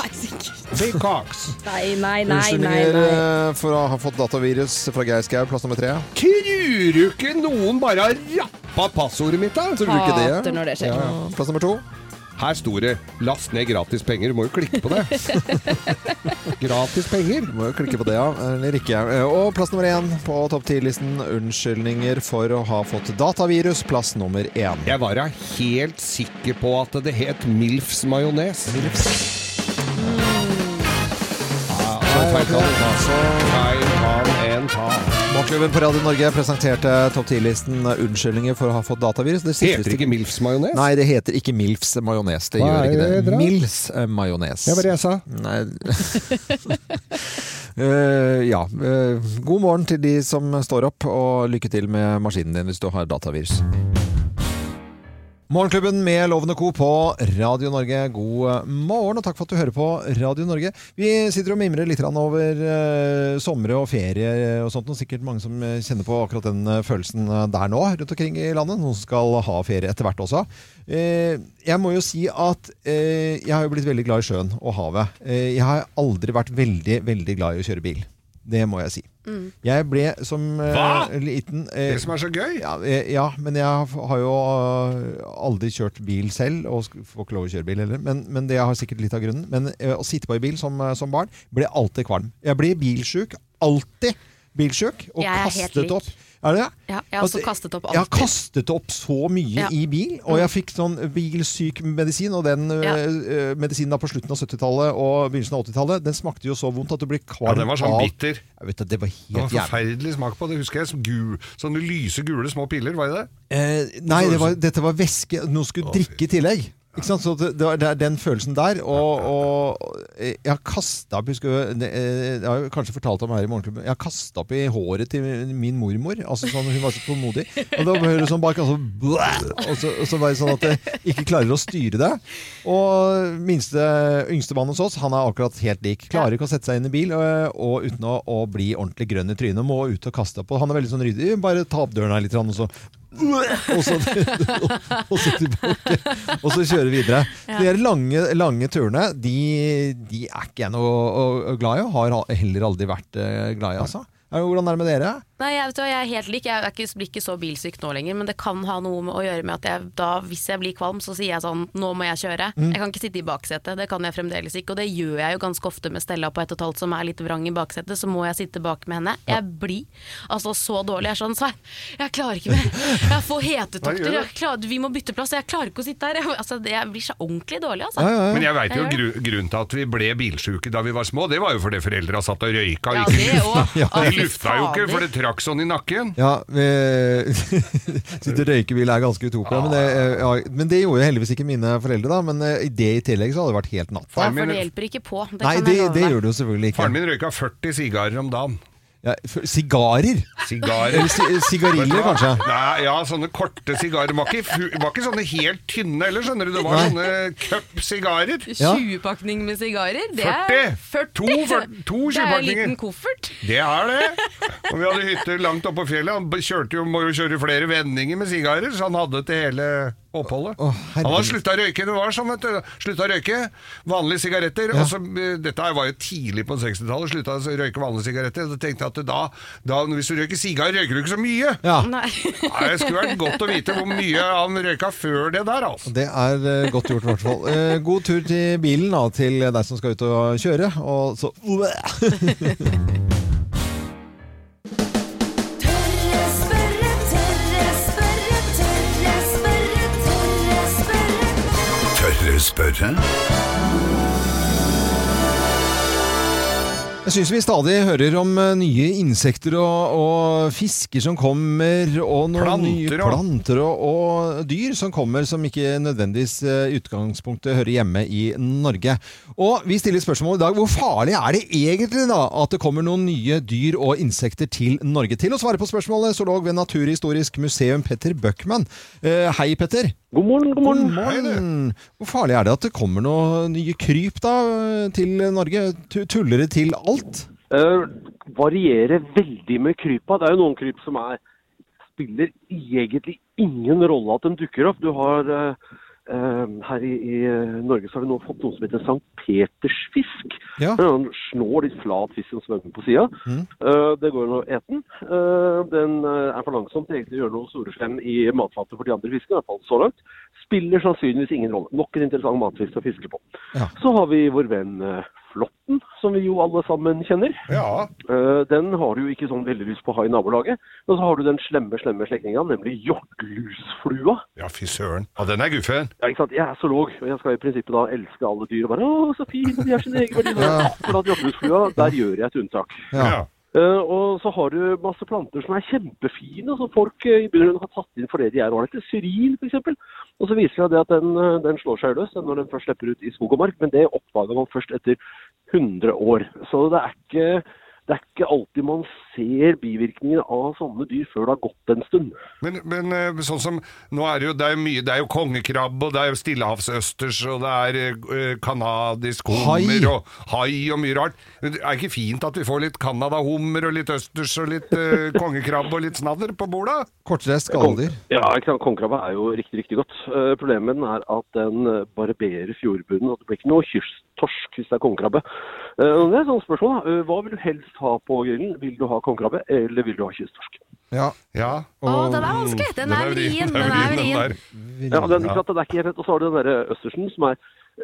Big Cocks. Nei, nei, nei. Unnskyldninger nei. eh, for å ha fått datavirus fra Geir Skau. Plass nummer tre. Tror du ikke noen bare har rappa passordet mitt, da? Tror du ikke det? Hater når det skjer. Ja. Plass nummer to. Her sto det 'last ned gratis penger'. Du må jo klikke på det. gratis penger. Du må jo klikke på det, ja. Eller ikke. Eh, Og plass nummer én på topp ti-listen. Unnskyldninger for å ha fått datavirus. Plass nummer én. Jeg var da helt sikker på at det het Milfs majones. Milfs. så feil kan en ta. Feil kan en ta. Morgenklubben på Radio Norge presenterte topp 10-listen unnskyldninger for å ha fått datavirus. Det Heter ikke Milfs majones? Nei, det heter ikke Milfs majones. Det Hva gjør ikke det det. Mils eh, majones. Det var det jeg sa. Nei uh, Ja. Uh, god morgen til de som står opp, og lykke til med maskinen din hvis du har datavirus. Morgenklubben med Lovende Co. på Radio Norge. God morgen, og takk for at du hører på Radio Norge. Vi sitter og mimrer litt over uh, somre og ferie og sånt. Og sikkert mange som eh, kjenner på akkurat den eh, følelsen eh, der nå rundt omkring i landet. Noen som skal ha ferie etter hvert også. Uh, jeg må jo si at uh, jeg har jo blitt veldig glad i sjøen og havet. Eh, jeg har aldri vært veldig, veldig glad i å kjøre bil. Det må jeg si. Jeg ble som uh, liten uh, Det som er så gøy. ja, eh, ja, men jeg har jo aldri kjørt bil selv, og får ikke lov å kjøre bil heller. Men, men det har sikkert litt av grunnen. Men å sitte på i bil som, som barn ble alltid kvalm. Jeg ble bilsjuk. Alltid bilsjuk. Og kastet lik. opp. Er det det? Ja, jeg har også Altså, kastet opp Jeg har kastet opp så mye Ja. i bil, og jeg fikk sånn bilsyk medisin. Og den Ja. uh, medisinen da på slutten av 70-tallet og begynnelsen av 80-tallet, den smakte jo så vondt at du blir Ja, den var sånn av bitter. Jeg vet, det, det var Det var helt jævlig. forferdelig smak på det, husker jeg. Som gul, sånne lyse, gule små piller, var det det? Eh, nei, det var, dette var væske. Noe skulle drikke i tillegg. Ikke sant? Så det, det, er den følelsen der. Og, og eh, jeg har kasta opp husker eh, Jeg har kanskje fortalt om her i Morgenklubben. Jeg har kasta opp i håret til min mormor. Altså sånn, Hun var så tålmodig. Og da hører du sånn bak altså, og, så, og så bare sånn at jeg ikke klarer å styre det. Og minste yngstemann hos oss, han er akkurat helt lik. Klarer ikke å sette seg inn i bil og, og uten å, å bli ordentlig grønn i trynet. Må ut og kaste opp. Og han er veldig sånn ryddig. Bare ta opp døren her litt, og så og så, og så tilbake. Og så kjøre videre. Ja. De lange, lange turene, de, de er ikke jeg noe glad i. Og har heller aldri vært eh, glad i, altså. Hvordan er det med dere? Nei, jeg, vet, du, jeg er helt lik. Jeg er ikke, blir ikke så bilsyk nå lenger, men det kan ha noe med å gjøre med at jeg da, hvis jeg blir kvalm, så sier jeg sånn Nå må jeg kjøre. Mm. Jeg kan ikke sitte i baksetet. Det kan jeg fremdeles ikke. Og det gjør jeg jo ganske ofte med Stella på ett og et halvt som er litt vrang i baksetet. Så må jeg sitte bak med henne. Jeg blir altså så dårlig. Jeg er sånn Svein, jeg klarer ikke mer. Jeg får hetetokter. Jeg klarer, vi må bytte plass. Jeg klarer ikke å sitte her. Jeg, altså, det- jeg blir så ordentlig dårlig, altså. Ja, ja, ja. Men jeg veit jo gru, grunnen til at vi ble bilsjuke da vi var små. Det var jo fordi foreldra satt og røyka. og Ja, det òg. De lufta jo ikke, for det trakk sånn i nakken. Ja, vi Sitte røykebil er ganske utopia. Men det, eh, ja, men det gjorde jo heldigvis ikke mine foreldre, da. Men eh, i det i tillegg så hadde det vært helt natt. Ja, for det hjelper ikke på. Det Nei, kan det, jeg love det gjør det jo selvfølgelig ikke. Faren min røyka 40 sigarer om dagen. Ja, Sigarer? Sigarer. Sigariller, kanskje? Nei, ja, sånne korte sigarer. Var ikke, var ikke sånne helt tynne heller, skjønner du. Det var Nei. sånne cup-sigarer. 20-pakning med sigarer, det 40. er 40. To 40 to det er en liten koffert. Det er det. Og vi hadde hytter langt oppe på fjellet. Han kjørte jo, må jo kjøre flere vendinger med sigarer, så han hadde til hele oppholdet. Å, han har slutta å røyke. Det var sånn, vet du. Slutta å røyke. Vanlige sigaretter. Og så, eh, dette var jo tidlig på 60-tallet. Slutta å røyke vanlige sigaretter. Så tenkte jeg at da, da, hvis du røyker sigar, røyker du ikke så mye. Ja. Nei. Nei, det skulle vært godt å vite hvor mye han røyka før det der, altså. Det er uh, godt gjort, i hvert fall. Uh, god tur til bilen da, til deg som skal ut og kjøre. Og så spørre? Jeg syns vi stadig hører om eh, nye insekter og, og fisker som kommer, og noen Planter nye planter og, og dyr som kommer som ikke nødvendigvis eh, i utgangspunktet hører hjemme i Norge. Og vi stiller spørsmål i dag hvor farlig er det egentlig da at det kommer noen nye dyr og insekter til Norge? Til å svare på spørsmålet, zoolog ved Naturhistorisk museum Petter Bøckmann. Eh, hei, Petter. God morgen, god morgen. God morgen. Hvor farlig er det at det kommer noen nye kryp da til Norge? Tuller det til alt? Uh, varierer veldig med krypa. Det er jo noen kryp som er spiller egentlig ingen rolle at de dukker opp. Du har eh, Her i, i eh, Norge så har vi nå fått noe som heter Sankt Petersfisk. Ja. Den snår, litt flat fisk som svømmer på sida. Eh, det går an å ete den. Uh, den er for langsom til egentlig å gjøre noe storeslem i matfatet for de andre fiskene, i hvert fall så langt. Spiller sannsynligvis ingen rolle. Nok en interessant matfisk å fiske på. Ja. Så har vi vår venn eh, Flåtten, som vi jo alle sammen kjenner. Ja. Eh, den har du jo ikke sånn veldig lyst på å ha i nabolaget. Og så har du den slemme, slemme slektninga, nemlig hjortlusflua. ja, fy søren. Ja, den er guffen. Ja, ikke sant? Jeg er zoolog, og jeg skal i prinsippet da elske alle dyr og bare Å, så fine, de har sin egen verdi. Ja. Akkurat hjortlusflua, der gjør jeg et unntak. Ja. Eh, og så har du masse planter som er kjempefine, som folk eh, i bunnen har tatt inn fordi de er ålreite. Syril f.eks. Og så viser det det at den, eh, den slår seg løs når den først slipper ut i skog og mark, men det oppdaga man først etter 100 år. Så det er ikke, det er ikke alltid man ser bivirkningene av sånne dyr før det har gått en stund. Men, men eh, sånn som Nå er det jo, det er mye Det er jo kongekrabbe, og det er jo stillehavsøsters, og det er eh, kanadisk hummer Hai. og hai og mye rart. Men det er ikke fint at vi får litt canadahummer og litt østers og litt uh, kongekrabbe og litt snadder på bordet? Kortreist skalldyr. Ja? Kongekrabbe er jo riktig, riktig godt. Uh, problemet med den er at den eh, barberer fjordbunnen, og det blir ikke noe kysttorsk hvis det er kongekrabbe. Eh, det er et sånt spørsmål, da. Eh, hva vil du helst ha på grillen? Vil du ha kongekrabbe, eller vil du ha kysttorsk? Ja. Ja. Å, den er vanskelig! Den er vrien. Den er vrien. der. Ja, den, ikke sant, den er ikke helt. Og så har du den derre østersen, som er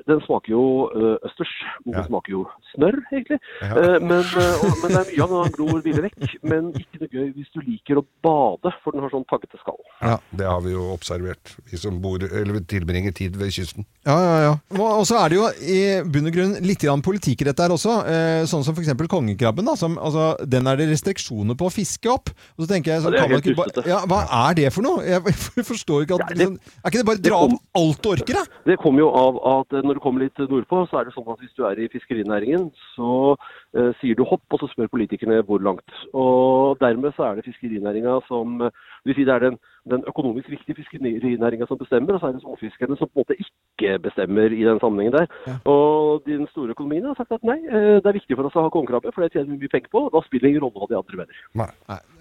den smaker jo eh, østers. Den Ja. smaker jo snørr, egentlig. Ja. Eh, men, eh, og, men det er mye av den gror ville vekk. Men ikke noe gøy hvis du liker å bade, for den har sånn taggete skall. Ja, det har vi jo observert, vi som bor, eller tilbringer tid ved kysten. Ja, ja, ja. Og så er det jo i bunn og grunn litt grann politikk i dette her også. Eh, sånn som f.eks. kongekrabben. Da, som, altså, den er det restriksjoner på å fiske opp. Og så tenker jeg, så Ja, kan man ikke ba- ja, Hva er det for noe? Jeg forstår ikke at Ja, det- liksom, Er ikke det bare å dra om opp alt du orker, da? Det kommer jo av at når du kommer litt nordpå, så er det sånn at hvis du er i fiskerinæringen, så eh, sier du hopp, og så spør politikerne hvor langt. Og dermed så er det fiskerinæringa som det vil si det er den, den økonomisk viktige fiskerinæringa som bestemmer, og så er det småfiskerne som på en måte ikke bestemmer i den sammenhengen der. Og den store økonomien har sagt at nei, eh, det er viktig for oss å ha kongekrabbe, for det tjener vi mye penger på, og da spiller det ingen rolle hva de andre mener. Nei.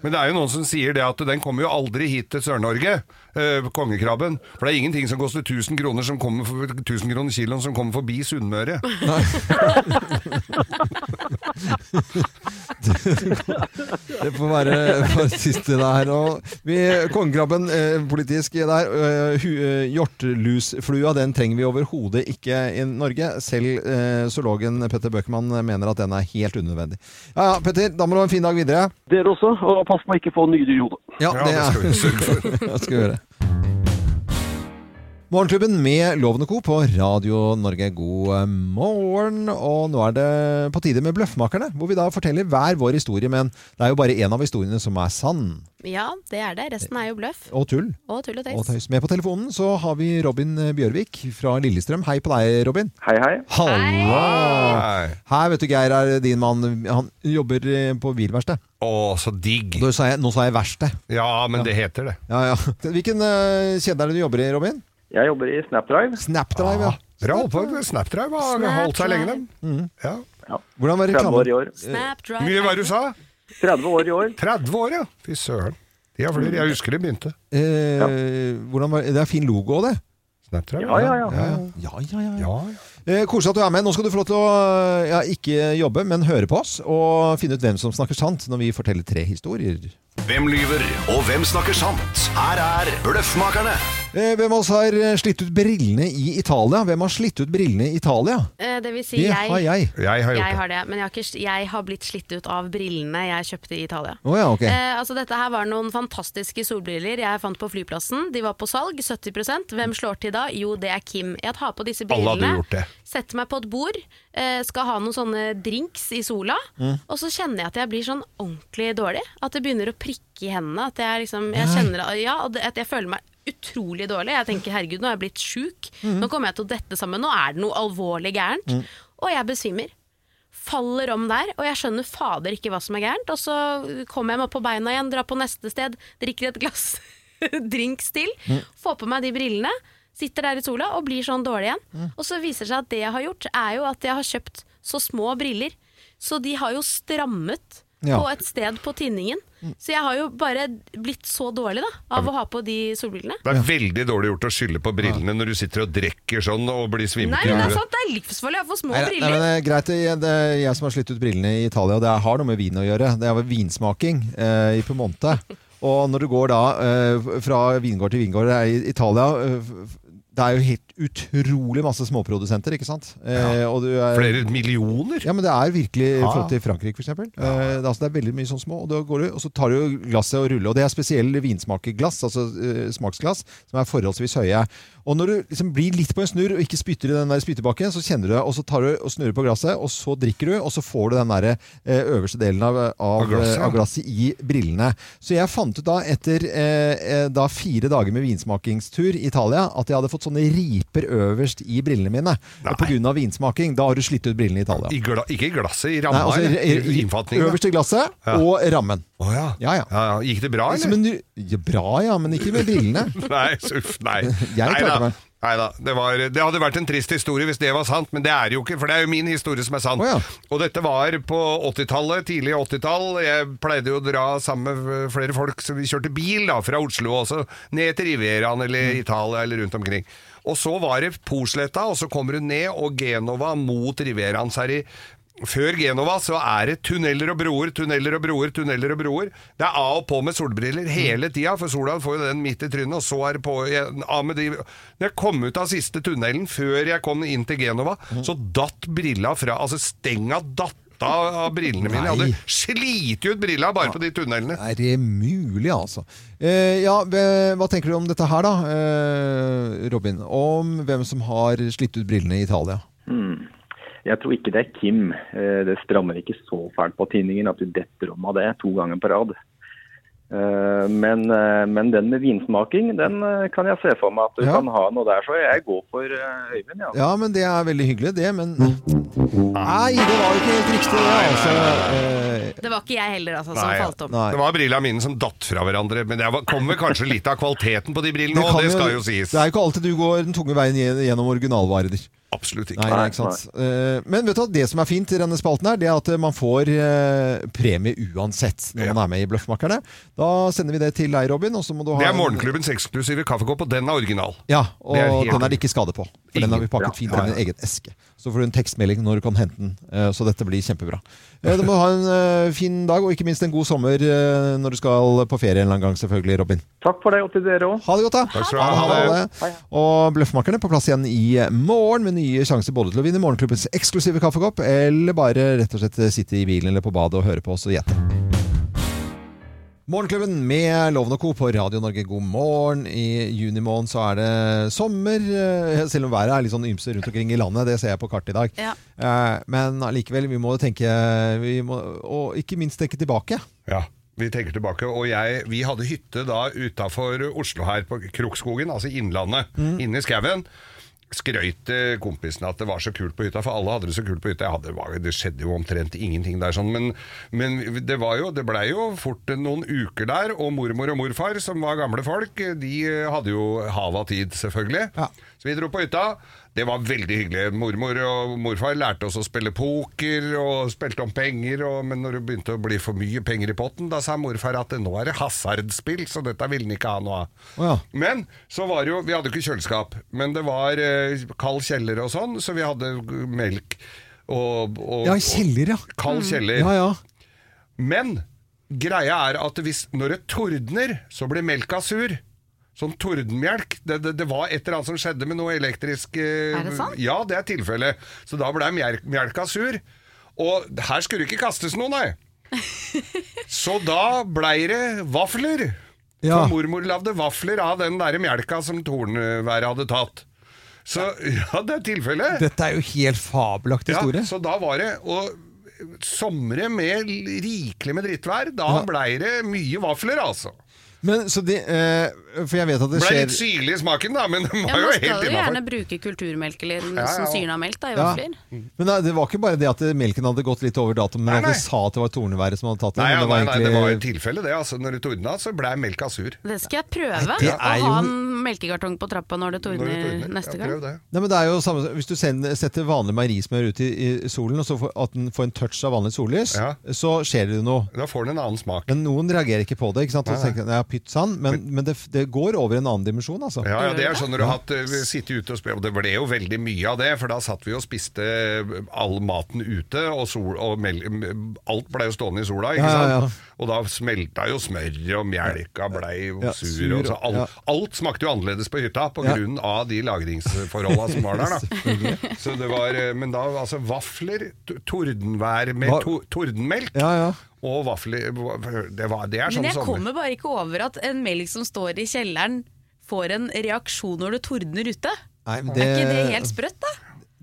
Men det er jo noen som sier det at den kommer jo aldri hit til Sør-Norge, øh, kongekrabben. For det er ingenting som koster 1000 kroner som kommer for, 1000 kroner kiloen som kommer forbi Sunnmøre. Det får være, være siste der. Og vi, kongekrabben eh, politisk der. Eh, eh, hjortelusflua den trenger vi overhodet ikke i Norge. Selv eh, zoologen Petter Bøckmann mener at den er helt unødvendig. Ja, ja, Petter, da må du ha en fin dag videre. Dere også, og pass på å ikke få nye dyr i hodet. Ja, Ja, det skal vi sørge for. Morgenklubben med Loven og Co. på Radio Norge. God eh, morgen. Og nå er det på tide med Bløffmakerne, hvor vi da forteller hver vår historie. Men det er jo bare én av historiene som er sann. Ja, det er det. Resten er jo bløff. Og tull. Og tull og Og tøys. tøys. Med på telefonen så har vi Robin Bjørvik fra Lillestrøm. Hei på deg, Robin. Hei, hei. Halla! Hei. Her, vet du, Geir er din mann. Han jobber eh, på bilverksted. Å, så digg. Da sa jeg, nå sa jeg verksted. Ja, men det heter det. Ja, ja. Hvilken uh, kjede er det du jobber i, Robin? Jeg jobber i Snapdrive. Snapdrive, ja. Bra opphold. Snapdrive har holdt seg lenge, dem. Ja. Hvordan var 30 år i år. Snapdrive. Mye hva du sa? 30 år i år. 30 år, ja. Fy søren. De har flere. Jeg husker de begynte. Eh, hvordan var, det er fin logo òg, det. Snapdrive. Ja, ja, ja. Ja, ja, ja. ja. Ja, Eh, Koselig at du er med. Nå skal du få lov til å ja, ikke jobbe, men høre på oss og finne ut hvem som snakker sant når vi forteller tre historier. Hvem lyver, og hvem snakker sant? Her er Bløffmakerne. Eh, hvem av oss har eh, slitt ut brillene i Italia? Hvem har slitt ut brillene i Italia? Eh, Det vil si, Det jeg, har jeg. Jeg har jeg det. har det. Men jeg har, ikke, jeg har blitt slitt ut av brillene jeg kjøpte i Italia. Oh, ja, okay. Eh, altså Dette her var noen fantastiske solbriller jeg fant på flyplassen. De var på salg, 70% Hvem slår til da? Jo, det er Kim. Jeg tar på disse Alle hadde brillene, gjort det. setter meg på et bord, skal ha noen sånne drinks i sola, Mm. og så kjenner jeg at jeg blir sånn ordentlig dårlig. At det begynner å prikke i hendene. At jeg liksom Jeg kjenner ja, at jeg føler meg utrolig dårlig. Jeg tenker herregud, nå er jeg blitt sjuk. Mm. Nå kommer jeg til å dette sammen. Nå er det noe alvorlig gærent. Og jeg besvimer faller om der, og jeg skjønner fader ikke hva som er gærent. Og så kommer jeg meg på beina igjen, drar på neste sted, drikker et glass drinks til, får på meg de brillene, sitter der i sola og blir sånn dårlig igjen. Og så viser det seg at det jeg har gjort, er jo at jeg har kjøpt så små briller, så de har jo strammet Ja. på et sted på tinningen. Så jeg har jo bare blitt så dårlig da, av å ha på de solbrillene. Det er veldig dårlig gjort å skylde på brillene når du sitter og drikker sånn og blir Nei, svimmel. men det er sant, det er livsfarlig å få små Nei, nei, briller. men det er greit, det det er jeg som har slitt ut brillene i Italia, og det har noe med vin å gjøre. Det er vinsmaking eh, i Piemonte. Og når du går da eh, fra vingård til vingård det er i Italia eh, Det er jo helt utrolig masse småprodusenter, ikke sant? Ja. og du er, Flere millioner? Ja, men det er virkelig i Ja. forhold til Frankrike, for eksempel. Eh, det, altså, det er veldig mye sånn små, og, da går du, og så tar du glasset og ruller. Og det er spesielle vinsmakerglass, altså uh, smaksglass, som er forholdsvis høye. Og når du liksom blir litt på en snurr og ikke spytter i den der spyttebakken, så kjenner du det, og så tar du og snurrer på glasset, og så drikker du, og så får du den der eh, øverste delen av, av, Av glasset, ja. av glasset i brillene. Så jeg fant ut da, etter eh, eh, da fire dager med vinsmakingstur i Italia, at jeg hadde fått sånne riper øverst i brillene mine. Nei. På grunn av vinsmaking. Da har du slitt ut brillene i Italia. I gla ikke i glasset, i Nei, ramma? altså, i- I i- Øverst i glasset Ja. og rammen. Å ja. Ja, ja. ja. Gikk det bra, eller? Men, ja, bra, ja, men ikke med brillene. Nei, uff, nei. Jeg klarte meg. Nei da. Det, det hadde vært en trist historie hvis det var sant, men det er det jo ikke. For det er jo min historie som er sann. Oh, ja. Og dette var på 80-tallet, tidlig 80-tall. Jeg pleide jo å dra sammen med flere folk, så vi kjørte bil da, fra Oslo også, ned til Rivieraen Mm. eller Italia eller rundt omkring. Og så var det Porsletta, og så kommer hun ned, og Genova mot Rivieraen. Så er det før Genova så er det tunneler og broer, tunneler og broer, tunneler og broer. Det er av og på med solbriller hele tida, for sola får jo den midt i trynet, og så er det på igjen, av med de Når jeg kom ut av siste tunnelen, før jeg kom inn til Genova, så datt brilla fra Altså stenga datt av av brillene mine. Jeg hadde slitt ut brilla bare på de tunnelene. Er det mulig, altså? Eh, ja, hva tenker du om dette her, da, eh, Robin? Om hvem som har slitt ut brillene i Italia? Hmm. Jeg tror ikke det er Kim. Eh, Det strammer ikke så fælt på tinningen at du detter om av det to ganger på rad. Eh, Men, eh, men den med vinsmaking, den kan jeg se for meg at du Ja. kan ha noe der. Så jeg går for Øyvind, ja. Ja, men det er veldig hyggelig, det, men Nei, det var jo ikke helt riktig, det, altså. Eh, Det var ikke jeg heller altså, som Nei, falt om. Nei. Det var brillene mine som datt fra hverandre, men det kommer kanskje litt av kvaliteten på de brillene òg, det, det skal jo sies. Det er jo ikke alltid du går den tunge veien gjennom originalvarer. Absolutt ikke. Nei, nei, ikke sant. Eh, Men vet du det som er fint i denne spalten her, det er at eh, man får eh, premie uansett når Ja. man er med i Bløffmakerne. Da sender vi det til deg, Robin, og så må du ha Det er morgenklubbens eksklusive kaffekopp, og den er original. Ja, og er den er det ikke skade på. For den har vi pakket fint inn i en egen eske. Så får du en tekstmelding når du kan hente den. eh, Så dette blir kjempebra. Eh, Du må ha en eh, fin dag, og ikke minst en god sommer når du skal på ferie en eller annen gang, selvfølgelig, Robin. Takk for det, og til dere òg. Ha det godt, da. Takk skal du ha. Ha det, ha det. Og Bløffmakerne på plass igjen i morgen med nye sjanser både til å vinne morgenklubbens eksklusive kaffekopp, eller bare rett og slett sitte i bilen eller på badet og høre på oss og gjette. Morgenklubben med Loven og Co. på Radio Norge, god morgen. I juni måned så er det sommer, eh, selv om været er litt sånn ymse rundt omkring i landet. Det ser jeg på kartet i dag. Ja. Eh, Men allikevel, vi må tenke vi må, Og ikke minst tenke tilbake. Ja, vi tenker tilbake. Og jeg, vi hadde hytte da utafor Oslo her på Krokskogen, altså Innlandet, inne i skauen. Skrøyt kompisene at det var så kult på hytta, for alle hadde det så kult på hytta. Ja, det var- det skjedde jo omtrent ingenting der, sånn, men, men det, var jo, det blei jo fort noen uker der. Og mormor og morfar, som var gamle folk, de hadde jo hava av tid, selvfølgelig. Ja. Så vi dro på hytta. Det var veldig hyggelig. Mormor og morfar lærte oss å spille poker og spilte om penger, og, men når det begynte å bli for mye penger i potten, da sa morfar at nå er det hasardspill, så dette ville han ikke ha noe av. Ja. Men så var det jo, vi hadde ikke kjøleskap, men det var eh, kald kjeller og sånn, så vi hadde melk og, og, Ja, kjeller, ja. kald kjeller. Ja, ja. Men greia er at hvis, når det tordner, så blir melka sur. Sånn tordenmelk. Det, det, det var et eller annet som skjedde med noe elektrisk eh, Er det sant? Ja, det er tilfellet. Så da ble melk, melka sur. Og her skulle det ikke kastes noe, nei. Så da blei det vafler. Ja. For mormor lagde vafler av den der melka som tordenværet hadde tatt. Så ja, det er tilfellet. Dette er jo helt fabelaktig historie. Ja, så da var det Og somre med rikelig med drittvær, da Ja. blei det mye vafler, altså. Men, så de, eh, for jeg vet at det skjer litt syrlig i smaken, da, men det Ja, var jo man skal helt jo gjerne bruke kulturmelk eller ja. sånn syrna melk da, i Ja. vafler. Men nei, det var ikke bare det at melken hadde gått litt over dato, men Nei, at nei. det sa at det var torneværet som hadde tatt det. Nei, ja, men nei, nei, det var jo egentlig- tilfelle, det. altså Når det tordna, så blei melka sur. Det skal jeg prøve. det Å er jo- ha en melkekartong på trappa når det Når tordner det tordner. neste Ja, gang. prøv det. Nei, men det er jo samme, Hvis du sender, setter vanlig meierismør ut i, i solen, og så får, at den får en touch av vanlig sollys, Ja. så skjer det jo noe. Da får den en annen smak. Men noen reagerer ikke på det. ikke sant? Og Nei, så tenker, jeg, ja, pytt men, men det, det går over en annen dimensjon, altså. Ja, ja, det er sånn når du har hatt, eh, sittet ute og spist, og det ble jo veldig mye av det, for da satt vi og spiste all maten ute, og, sol, og mel, alt ble jo stående i sola, ikke Ja, ja, ja. Og da smelta jo smøret, og melka blei sur, og så alt, alt smakte jo annerledes på hytta, på grunn av de lagringsforholda som var der, da. Så det var, eh, men da, altså vafler, tordenvær med to, tordenmelk, Ja, ja. Og vafler, det, var, det er sånn Men jeg sommer. kommer bare ikke over at en melk som står i kjelleren får en reaksjon når det tordner ute. Nei, men Er ikke det helt sprøtt, da?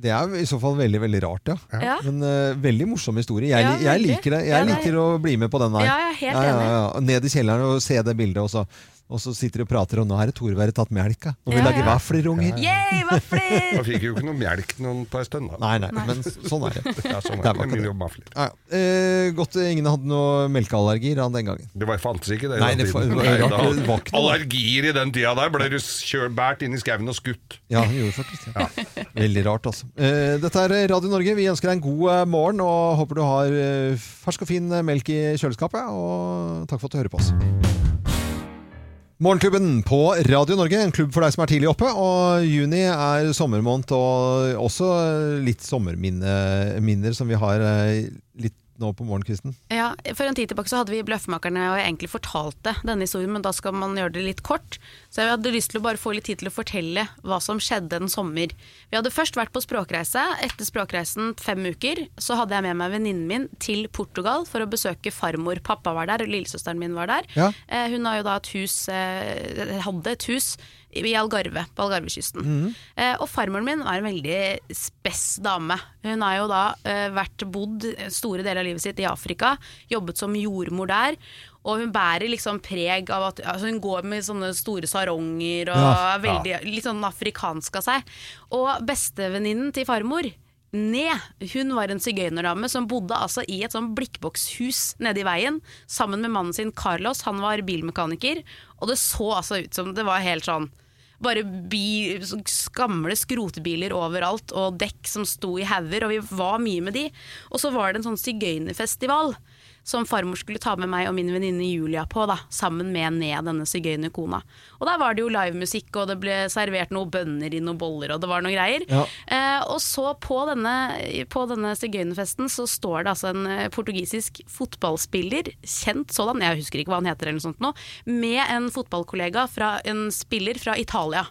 Det er i så fall veldig veldig rart, ja. Ja. Men uh, veldig morsom historie. Jeg, Ja, jeg liker det. Jeg det er- liker å bli med på den her. Ja, er ja, ja, ja. Ned i kjelleren og se det bildet, og så, og så sitter de og prater, og nå er det Torværet tatt melka. Og vi Ja, lager ja. vafler, unger. Yay, vafler! Da fikk jo ikke noe melk noen på en stund, da. Nei, nei, men sånn er det. Ja, sånn Det er det. det. vafler. Ja, ja. eh, godt ingen hadde noe melkeallergier da, den gangen. Det var, fantes ikke det. i Nei, det var- Nei, da- det var ikke. Allergier i den tida der ble du båret inn i skauen og skutt. Ja, han gjorde faktisk det. Veldig rart, altså. Eh, dette er Radio Norge. Vi ønsker deg en god eh, morgen og håper du har eh, fersk og fin eh, melk i kjøleskapet. Og takk for at du hører på oss. Morgenklubben på Radio Norge, en klubb for deg som er tidlig oppe. Og juni er sommermåned, og også litt sommerminner som vi har eh, litt nå på morgenkvisten. Ja, For en tid tilbake så hadde vi Bløffmakerne, og jeg egentlig fortalte denne historien, men da skal man gjøre det litt kort. Så jeg hadde lyst til å bare få litt tid til å fortelle hva som skjedde en sommer. Vi hadde først vært på språkreise. Etter språkreisen fem uker så hadde jeg med meg venninnen min til Portugal for å besøke farmor. Pappa var der, og lillesøsteren min var der. Ja. Eh, hun har jo da et hus, eh, hadde et hus i Algarve, på Algarvekysten. Eh, og farmoren min var en veldig spess dame. Hun har jo da eh, vært bodd store deler av livet sitt i Afrika, jobbet som jordmor der. Og hun bærer liksom preg av at altså Hun går med sånne store saronger og Ja. er veldig, litt sånn afrikansk av seg. Og bestevenninnen til farmor, Ne, hun var en sigøynerdame som bodde altså i et sånn blikkbokshus nede i veien, sammen med mannen sin Carlos, han var bilmekaniker, og det så altså ut som det var helt sånn bare bi, gamle skrotebiler overalt, og dekk som sto i hauger, og vi var mye med de. Og så var det en sånn sigøynerfestival som farmor skulle ta med meg og min venninne Julia på, da, sammen med Ned, denne sigøynerkona. Og der var det jo livemusikk, og det ble servert noen bønner i noen boller, og det var noen greier. Ja. Eh, og så på denne, på denne sigøynerfesten så står det altså en eh, portugisisk fotballspiller, kjent sådan, jeg husker ikke hva han heter eller noe sånt nå, med en fotballkollega fra en spiller fra Italia.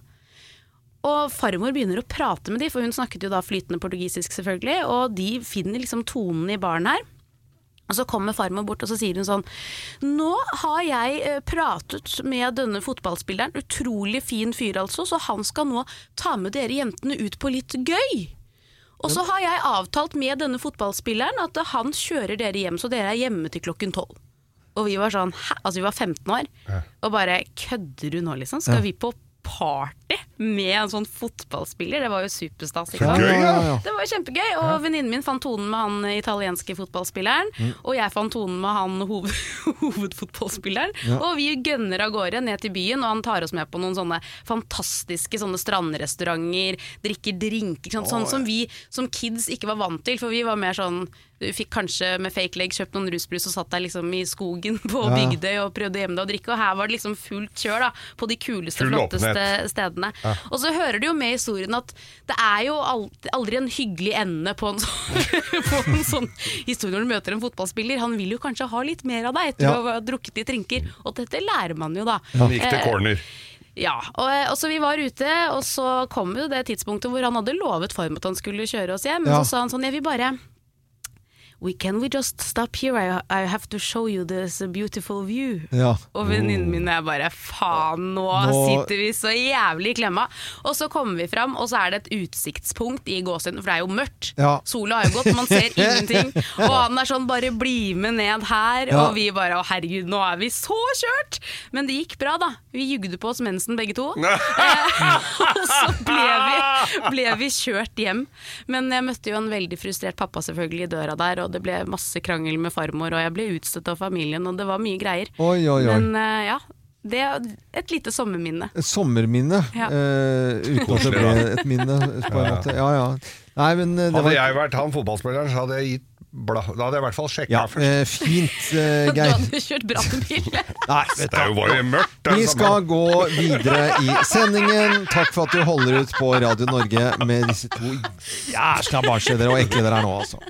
Og farmor begynner å prate med de, for hun snakket jo da flytende portugisisk selvfølgelig, og de finner liksom tonen i baren her. Og så kommer farmor bort og så sier hun sånn Nå har jeg eh, pratet med denne fotballspilleren, utrolig fin fyr altså, så han skal nå ta med dere jentene ut på litt gøy. Og så har jeg avtalt med denne fotballspilleren at han kjører dere hjem, så dere er hjemme til klokken tolv. Og vi var sånn, hæ? Altså vi var 15 år, og bare kødder du nå liksom? Skal vi på party med en sånn fotballspiller? Det var jo superstas. ikke sant? Gøy, ja. ja. Det var jo kjempegøy, og venninnen min fant tonen med han italienske fotballspilleren, Mm. og jeg fant tonen med han hoved, hovedfotballspilleren, og vi gønner av gårde ned til byen, og han tar oss med på noen sånne fantastiske sånne strandrestauranter, drikker drinker, sånn, sånn som vi som kids ikke var vant til, for vi var mer sånn du fikk kanskje med fake leg kjøpt noen rusbrus og satt deg liksom i skogen på Ja. Bygdøy og prøvde hjemme deg å drikke, og her var det liksom fullt kjør da, på de kuleste, Full flotteste åpenhet. stedene. Og så hører du jo med i historien at det er jo aldri en hyggelig ende på en, sånn, på en sånn historie når du møter en fotballspiller. Han vil jo kanskje ha litt mer av deg etter Ja. å ha drukket litt drinker, og dette lærer man jo da. Han gikk til Eh, corner. ja, og, og så vi var ute, og så kom jo det tidspunktet hvor han hadde lovet form at han skulle kjøre oss hjem, men Ja. så sa han sånn, jeg vil bare We, can we just stop here? I, I have to show you this beautiful view. Ja. Og venninnen min og jeg bare faen, nå, Nå- sitter vi så jævlig i klemma. Og så kommer vi fram, og så er det et utsiktspunkt i gåsehuden, for det er jo mørkt. Ja. Sola har jo gått, man ser ingenting. Og han er sånn bare bli med ned her. Ja. Og vi bare å herregud, nå er vi så kjørt! Men det gikk bra, da. Vi jugde på oss mensen begge to. Eh, og så ble vi, ble vi kjørt hjem. Men jeg møtte jo en veldig frustrert pappa selvfølgelig i døra der, og det ble masse krangel med farmor, og jeg ble utstøtt av familien, og det var mye greier. Oi, oi, oi. Men uh, ja, det er et lite sommerminne. Et sommerminne, Ja. uh, uten at det ble et minne, på en måte. Ja, ja. Nei, men eh, det Hadde var jeg vært han fotballspilleren, så hadde jeg gitt bla, Da hadde jeg i hvert fall sjekka ja, først. eh, fint, eh, Du Geir. hadde kjørt brannbil. Nei, vet Det er jo bare mørkt. Vi skal gå videre i sendingen. Takk for at du holder ut på Radio Norge med disse to jæsla barnslige dere og ekle dere er nå, altså.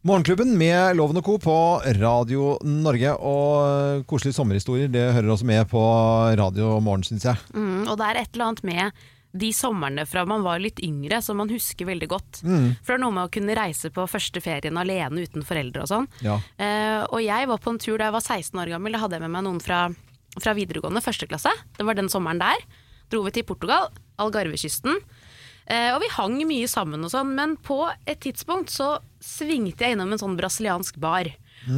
Morgenklubben med Loven og Co. på Radio Norge. Og koselige sommerhistorier, det hører også med på Radio Morgen, syns jeg. Mm, og det er et eller annet med de somrene fra man var litt yngre som man husker veldig godt. Mm. For det er noe med å kunne reise på første ferien alene uten foreldre og sånn. Ja. Uh, og jeg var på en tur da jeg var 16 år gammel. Da hadde jeg med meg noen fra, fra videregående, første klasse. Det var den sommeren der. Dro vi til Portugal, Algarvekysten. Uh, og vi hang mye sammen og sånn, men på et tidspunkt så svingte jeg innom en sånn brasiliansk bar.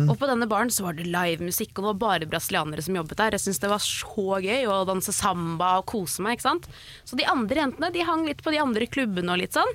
Og på denne baren så var det livemusikk, og det var bare brasilianere som jobbet der. Jeg syntes det var så gøy å danse samba og kose meg, ikke sant. Så de andre jentene de hang litt på de andre klubbene og litt sånn.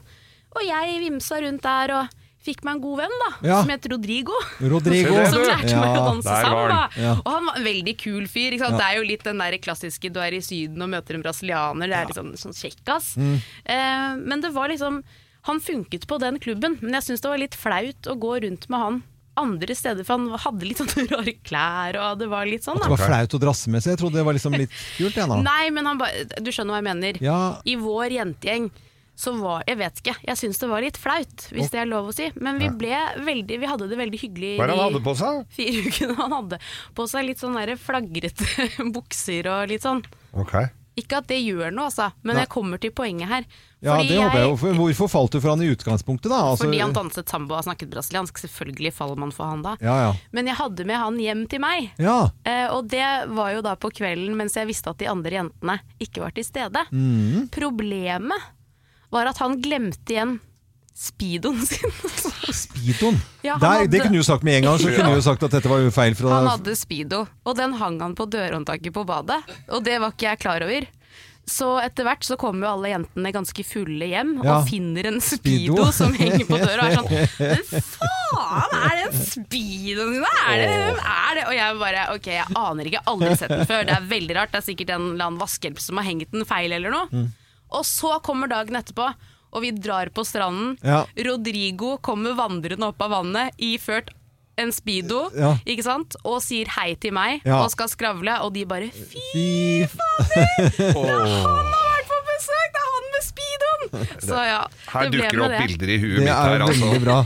Og jeg vimsa rundt der og fikk meg en god venn da, Ja. som het Rodrigo. Rodrigo. Som lærte meg å danse samba. Ja. Og han var en veldig kul fyr. Ikke sant? Det er jo litt den der klassiske du er i Syden og møter en brasilianer. Det er litt sånn, sånn kjekkas. Mm. Eh, men det var liksom Han funket på den klubben, men jeg syns det var litt flaut å gå rundt med han andre steder, for han hadde litt sånne rare klær, og det var litt sånn, Det var flaut å drasse med seg. Jeg trodde det var liksom litt kult. Jeg, nå. Nei, men han ba, du skjønner hva jeg mener. Ja. I vår jentegjeng så var Jeg vet ikke, jeg syns det var litt flaut, hvis det er lov å si. Men vi ble veldig Vi hadde det veldig hyggelig Hva er det han hadde på seg? fire ukene. Han hadde på seg litt sånn flagrete bukser og litt sånn. Ok. Ikke at det gjør noe, altså, men Nei. jeg kommer til poenget her. Ja, det håper jeg jo. Hvorfor falt du for han i utgangspunktet, da? Altså- Fordi han danset samba og snakket brasiliansk. Selvfølgelig faller man for han da. Ja, ja. Men jeg hadde med han hjem til meg. Ja. Eh, og det var jo da på kvelden mens jeg visste at de andre jentene ikke var til stede. Mm. Problemet var at han glemte igjen speedoen sin. Speedoen. Ja, Der, hadde- Det kunne du sagt med en gang, så kunne du sagt at dette var jo feil. Fra, Han hadde speedo, og den hang han på dørhåndtaket på badet. Og det var ikke jeg klar over. Så etter hvert så kommer jo alle jentene ganske fulle hjem Ja. og finner en speedo, Speedo. som henger på døra. Og er sånn Men faen, er det en speedoen din? Er det, er det? Og jeg bare ok, jeg aner ikke, aldri sett den før. Det er veldig rart. Det er sikkert en eller annen vaskehjelp som har hengt den feil eller noe. Mm. Og så kommer dagen etterpå, og vi drar på stranden. Ja. Rodrigo kommer vandrende opp av vannet iført en speedo, Ja. ikke sant? og sier hei til meg Ja. og skal skravle, og de bare fy fader! Det er han har vært på besøk, det er han med speedoen! Så ja, Her det ble dukker det med opp det. bilder i huet mitt er her, altså. veldig bra.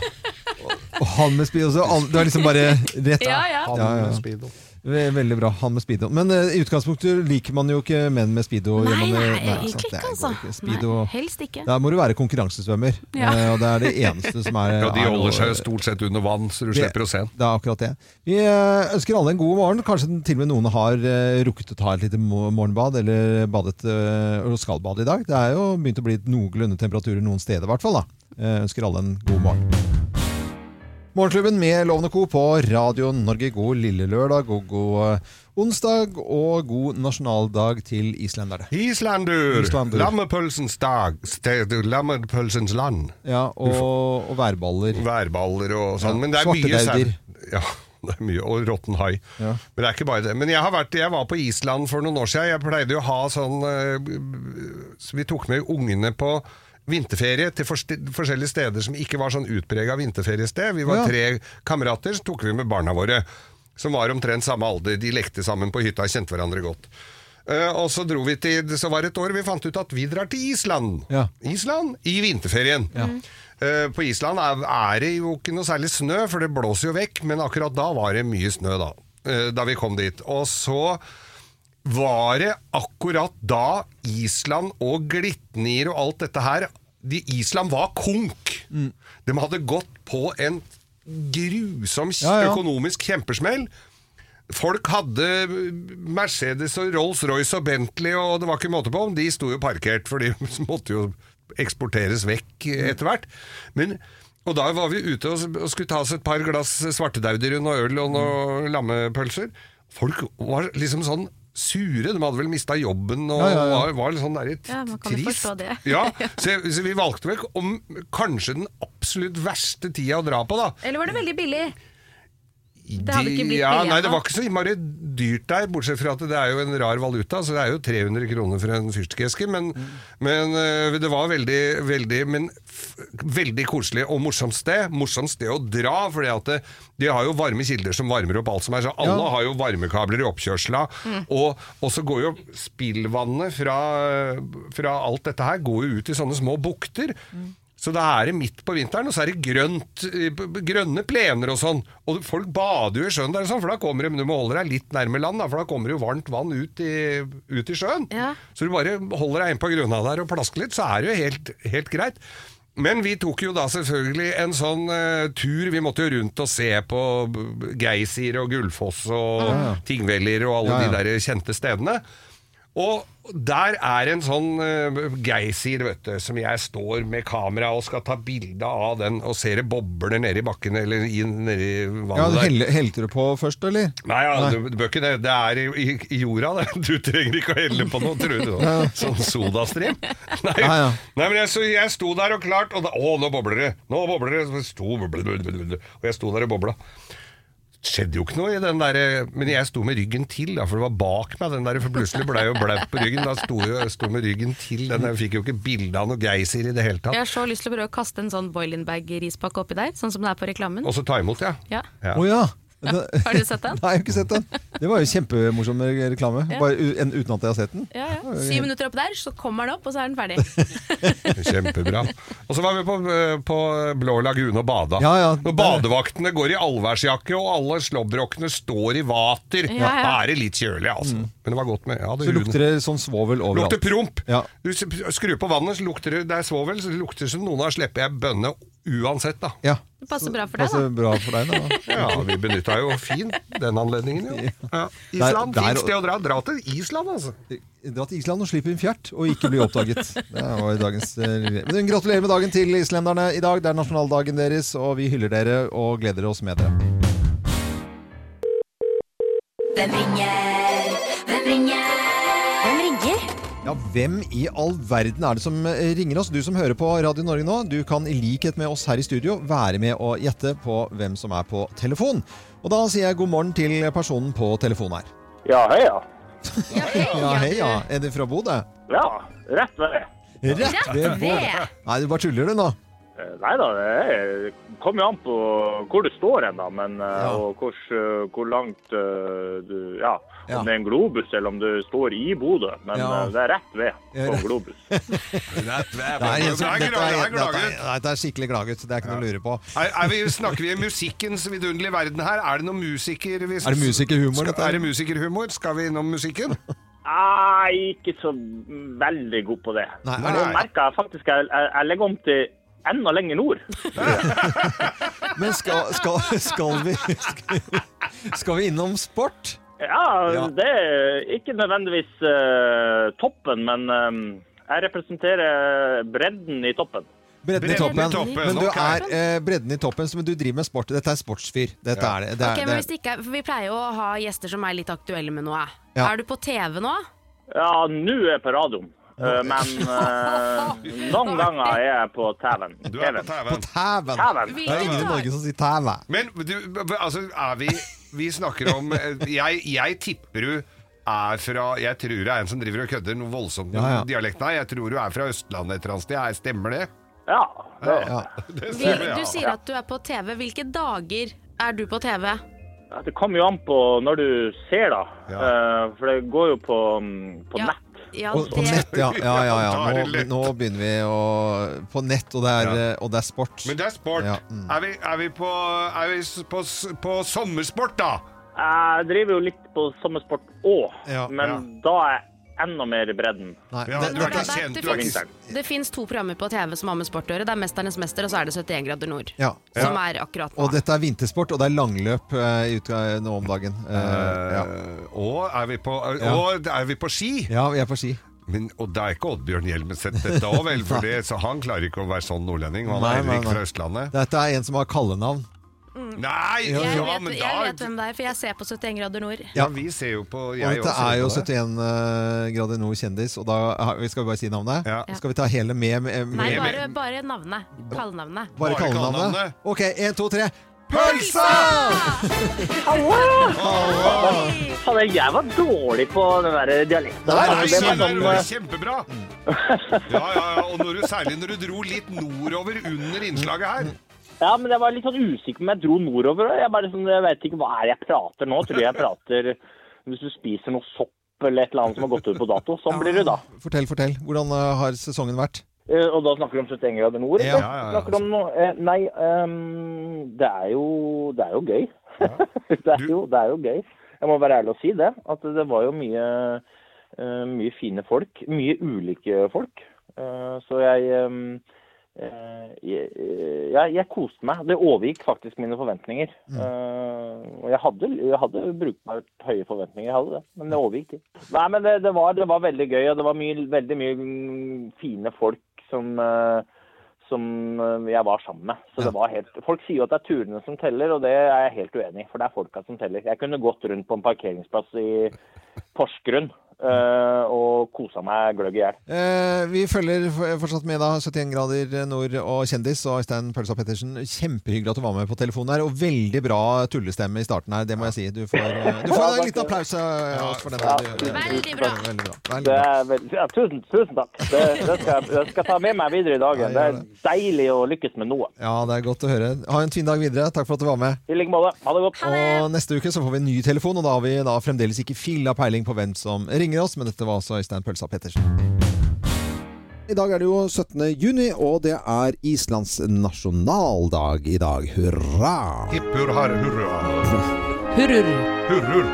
Og han med speedo så alle- Det var liksom bare rett Ja, ja. Han med Ve- Veldig bra, han med speedo. Men eh, i utgangspunktet liker man jo ikke menn med speedo. Nei, nei, nei, nei egentlig det ikke, altså. ikke. Speedo, Nei, helst ikke. Da må du være konkurransesvømmer, Ja. eh, og det er det eneste som er Ja, de er holder seg jo stort sett under vann, så du Det- slipper å se. Det er akkurat det. Vi eh, ønsker alle en god morgen. Kanskje til og med noen har eh, rukket å ta et lite morgenbad, eller badet eh, og skal bade i dag. Det er jo begynt å bli noenlunde temperaturer noen steder, i hvert fall. da. Eh, ønsker alle en god morgen. Morgenklubben med Lovende Co. på Radio Norge. God lille lørdag og god eh, onsdag, og god nasjonaldag til islenderne. Islandur! Islandur. Lammepølsens dag. Sted, lammepølsens land. Ja, og, og værballer. Værballer og sånn. Ja, Men det er mye sau- Ja, det er mye. Og råtten hai. Ja. Men det er ikke bare det. Men jeg, har vært, jeg var på Island for noen år siden. Jeg pleide jo å ha sånn eh, Så vi tok med ungene på vinterferie til forskjellige steder som ikke var sånn utprega vinterferiested. Vi var Ja. tre kamerater, så tok vi med barna våre. Som var omtrent samme alder. De lekte sammen på hytta, kjente hverandre godt. Uh, og så dro vi til Så var det et år vi fant ut at vi drar til Island. Ja. Island i vinterferien. Eh, på Island er, er det jo ikke noe særlig snø, for det blåser jo vekk, men akkurat da var det mye snø, da. Uh, da vi kom dit. Og så var det akkurat da Island og Glitnir og alt dette her de, Island var konk. De hadde gått på en grusom Ja, ja. økonomisk kjempesmell. Folk hadde Mercedes og Rolls-Royce og Bentley, og det var ikke måte på. om. De sto jo parkert, for de måtte jo eksporteres vekk etter hvert. Men, og da var vi ute og skulle ta oss et par glass svartedauder og øl og noe lammepølser. Folk var liksom sånn sure. De hadde vel mista jobben og Ja, ja, ja. var, var litt sånn der Ja, man kan trist. det. ja, så, så vi valgte vel om kanskje den absolutt verste tida å dra på, da. Eller var det veldig billig? Det hadde ikke blitt ja, billig Nei, det var ikke så innmari dyrt der, bortsett fra at det er jo en rar valuta, så det er jo 300 kroner for en fyrstikkeske, men, men øh, det var veldig, veldig, men veldig koselig og morsomt sted. Morsomt sted å dra, for de har jo varme kilder som varmer opp alt som er, så alle Ja. har jo varmekabler i oppkjørsla, og, og så går jo spillvannet fra, fra alt dette her går jo ut i sånne små bukter. Så da er det midt på vinteren, og så er det grønt, eh, grønne plener og sånn. Og folk bader jo i sjøen der, og sånn, for da kommer det, men du må holde deg litt nærme land, da, for da kommer det jo varmt vann ut i, ut i sjøen. Ja. Så du bare holder deg inn på grunna der og plasker litt, så er det jo helt, helt greit. Men vi tok jo da selvfølgelig en sånn uh, tur. Vi måtte jo rundt og se på Geysir og Gullfoss og tingveller og alle Ja, ja. de der kjente stedene. Og der er en sånn uh, geysir, vet du, som jeg står med kamera og skal ta bilde av den, og ser det bobler i bakken eller i, nede i Ja, vannet der. helle, Helte du på først, eller? Nei, ja, Du, du bør ikke det. Det er i, i, i jorda, det. Du trenger ikke å helle på noe, tror du. Sånn sodastream. Nei, Ja, ja. nei men jeg, så jeg sto der og klart, og da, å, nå bobler det. Nå bobler det. Og jeg sto der og bobla. Skjedde jo ikke noe i den der Men jeg sto med ryggen til, da, for det var bak meg. den der, For plutselig ble jeg jo blaut på ryggen. Da sto jeg sto med ryggen til. Den, jeg fikk jo ikke bilde av noe geysir i det hele tatt. Jeg har så lyst til å prøve å kaste en sånn Boilenbag-rispakke oppi der, sånn som det er på reklamen. Og så ta imot, ja. Ja. Ja. Oh, ja! Har du sett den? Nei, jeg har ikke sett den. Det var jo kjempemorsom reklame, Ja. bare en, uten at jeg har sett den. Ja, ja. Syv minutter opp der, så kommer den opp, og så er den ferdig. Kjempebra. Og så var vi på, på Blå lagune og bada. Ja, ja, Når badevaktene går i allværsjakke og alle slåbrokkene står i vater, Ja, ja. da er det litt kjølig, altså. Men det var godt med ja, det Så lukter det sånn svovel overalt. Lukter promp! Ja. Du skrur på vannet, så lukter det, det er svovel, så det lukter som noen har sluppet ei bønne uansett, da. Ja. Det passer bra for deg, Passer da. bra for deg, da. Ja, vi benytta jo fint den anledningen, jo. Ja. Island, Der- der- fint sted å dra. Dra til Island, altså. Dra til Island og slipp inn fjert, og ikke bli oppdaget. Det var dagens eh, Men Gratulerer med dagen til islenderne i dag. Det er nasjonaldagen deres, og vi hyller dere og gleder oss med dere. Hvem ringer? Ja, Hvem i all verden er det som eh, ringer oss? Du som hører på Radio Norge nå, du kan i likhet med oss her i studio være med og gjette på hvem som er på telefon. Og da sier jeg god morgen til personen på telefonen her. Ja, hei, ja. Ja, hei, ja. Er det fra Bodø? Ja, rett ved det. Rett ved ved. Bodø. Nei, du bare tuller du nå. Eh, Nei da, det kommer jo an på hvor du står hen, da. Men, eh, Ja. Og hvor, hvor langt eh, du Ja, Ja. om det er en globus eller om du står i Bodø. Men Ja. det er rett ved på en globus. rett ved en dette er, er, nei, er skikkelig glaget. Det er ikke noe å lure på. Er, er vi, snakker vi musikkens vidunderlige verden her? Er det noe musiker vi, Er det musikerhumor, dette? Er det musikerhumor? Skal vi innom musikken? Nei, ikke så veldig god på det. Nei, Men er nå merker jeg faktisk jeg, jeg, jeg legger om til enda lenger nord. Men skal, skal, skal, vi, skal vi innom sport? Ja, Ja. det er ikke nødvendigvis uh, toppen, men um, jeg representerer bredden i toppen. Bredden i Bredden i toppen. toppen, Men du er eh, bredden i toppen, men du driver med sport. Dette er sportsfyr. Dette er det. det, er, okay, men hvis det ikke er, for Vi pleier jo å ha gjester som er litt aktuelle med noe. Ja. Er du på TV nå? Ja, nå er jeg på radioen. Eh, men eh, noen ganger er jeg på TV-en. Du er på. Tæven! Tæven. Det er ingen i Norge som sier tæve. Men du, altså, er vi Vi snakker om eh, Jeg, jeg tipper du er fra Jeg tror det er en som driver og kødder noe voldsomt med Ja, ja. dialekten her. Jeg tror du er fra Østlandet et eller annet sted. Er- Stemmer det? Ja, det, Ja. Det stemmer, ja. du sier at du er på TV. Hvilke dager er du på TV? det kommer jo an på når du ser, da. Ja. Eh, for det går jo på, mm, på nett. Ja, Og, på nett, ja. ja, ja, ja. Nå, nå begynner vi å På nett, og det er, Ja. og det er sport. Men det er sport. Ja, mm. Er, vi, er vi, på, er vi på, på sommersport, da? Jeg driver jo litt på sommersport òg, Ja, men da er enda mer i bredden. Nei, Ja, det, du er dette- ikke kjent, det, du er finnes, ikke det finnes to programmer på TV som har med sport å gjøre. Det er 'Mesternes mester' og så er det 71 grader nord. ja. Som er akkurat nå. Og dette er vintersport, og det er langløp eh, nå om dagen. Eh, ja. Eh, og, er vi på, Ja. og er vi på ski? ja, vi er på ski. Men, og det er ikke Oddbjørn Hjelmeset dette òg, vel? For det, så han klarer ikke å være sånn nordlending. og Han Nei, er heller nei, ikke nei. fra Østlandet. Dette er en som har kallenavn. Nei! jeg, Ja, vet, men jeg vet hvem det er, for jeg ser på 71 grader nord. Ja, vi ser jo på Og dette også er jo ser på det. 71 eh, grader nord kjendis, og da vi skal vi bare si navnet. Ja. Skal vi ta hele med, med, med Nei, bare, bare navnet. Kallenavnet. Bare Bare kallenavnet? Ok, én, to, tre. Pølsa! Fader, jeg var dårlig på den der dialekten. Nei, nei, Det var sånn, eh, kjempebra! Ja, ja, ja, og når du, særlig når du dro litt nordover under innslaget her. Ja, men jeg var litt sånn usikker om jeg dro nordover. Jeg bare sånn, jeg vet ikke hva er det jeg prater nå. Tror jeg prater hvis du spiser noe sopp eller et eller annet som har gått ut på dato. Sånn blir det da. Fortell, fortell. Hvordan eh, har sesongen vært? Eh, Og da snakker du om 71 grader nord? Ja. eller? Ja, ja, ja. Snakker du om noe eh, Nei, um, det er jo Det er jo gøy. det, er jo, det er jo gøy. Jeg må være ærlig og si det. At det var jo mye eh, mye fine folk. Mye ulike folk. Eh, så jeg ehm, eh, jeg, jeg, jeg koste meg. Det overgikk faktisk mine forventninger. Mm. Uh, jeg hadde, jeg hadde brukbart høye forventninger, jeg hadde det. Men det overgikk ikke. Nei, men det, det, var, det var veldig gøy, og det var mye, veldig mye fine folk som, uh, som eh, jeg var sammen med. Så det var helt, folk sier jo at det er turene som teller, og det er jeg helt uenig i. For det er folka som teller. Jeg kunne gått rundt på en parkeringsplass i Porsgrunn eh, og kosa meg gløgg i hjel. Eh, vi følger fortsatt med da 71 grader nord og kjendis og Øystein Pølsa Pettersen. Kjempehyggelig at du var med på telefonen her, og veldig bra tullestemme i starten her, det må jeg si. Du får, eh, du får en liten applaus av oss for den. Ja, Veldig bra. Veldig bra. Veldig bra. er ja, tusen, tusen takk. Det, det, skal, jeg- det skal jeg ta med meg videre i dagen. Det er deilig å lykkes med noe. Ja, det er godt å høre. Ha en fin dag videre. Takk for at du var med. I like måte. Ha det godt. Og neste uke så får vi en ny telefon, og da har vi da fremdeles ikke filla peiling på hvem som ringer oss, men dette var altså Øystein Pølsa Pettersen. I dag er det jo 17. juni, og det er Islands nasjonaldag i dag. Hurra! Hipp hurra, hurra. Hurrur. Hurrur.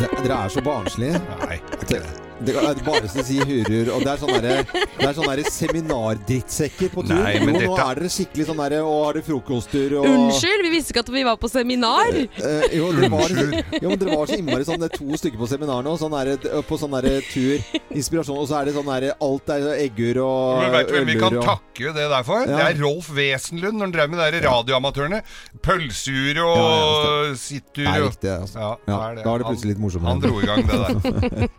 Det, dere er så barnslige. Nei. Det, det er bare å si hurur. Og det er sånne, der, det er sånne derre seminardrittsekker på tur. Nei, men jo, nå er dere skikkelig sånn derre Og har dere frokosttur og Unnskyld, vi visste ikke at vi var på seminar! Eh, jo, dere var, jo, men dere var så innmari sånn Det to stykker på seminar nå. Sånn derre- på sånn derre tur. Inspirasjon. Og så er det sånn derre Alt er eggur og Men Veit du hvem vi kan og takke det der for? Ja. Det er Rolf Wesenlund når han drev med de der radioamatørene. Pølseur og Ja, ja, sittur Det er riktig, altså. Ja, Ja, det er det. da er det plutselig litt morsommere. Han dro i gang det der.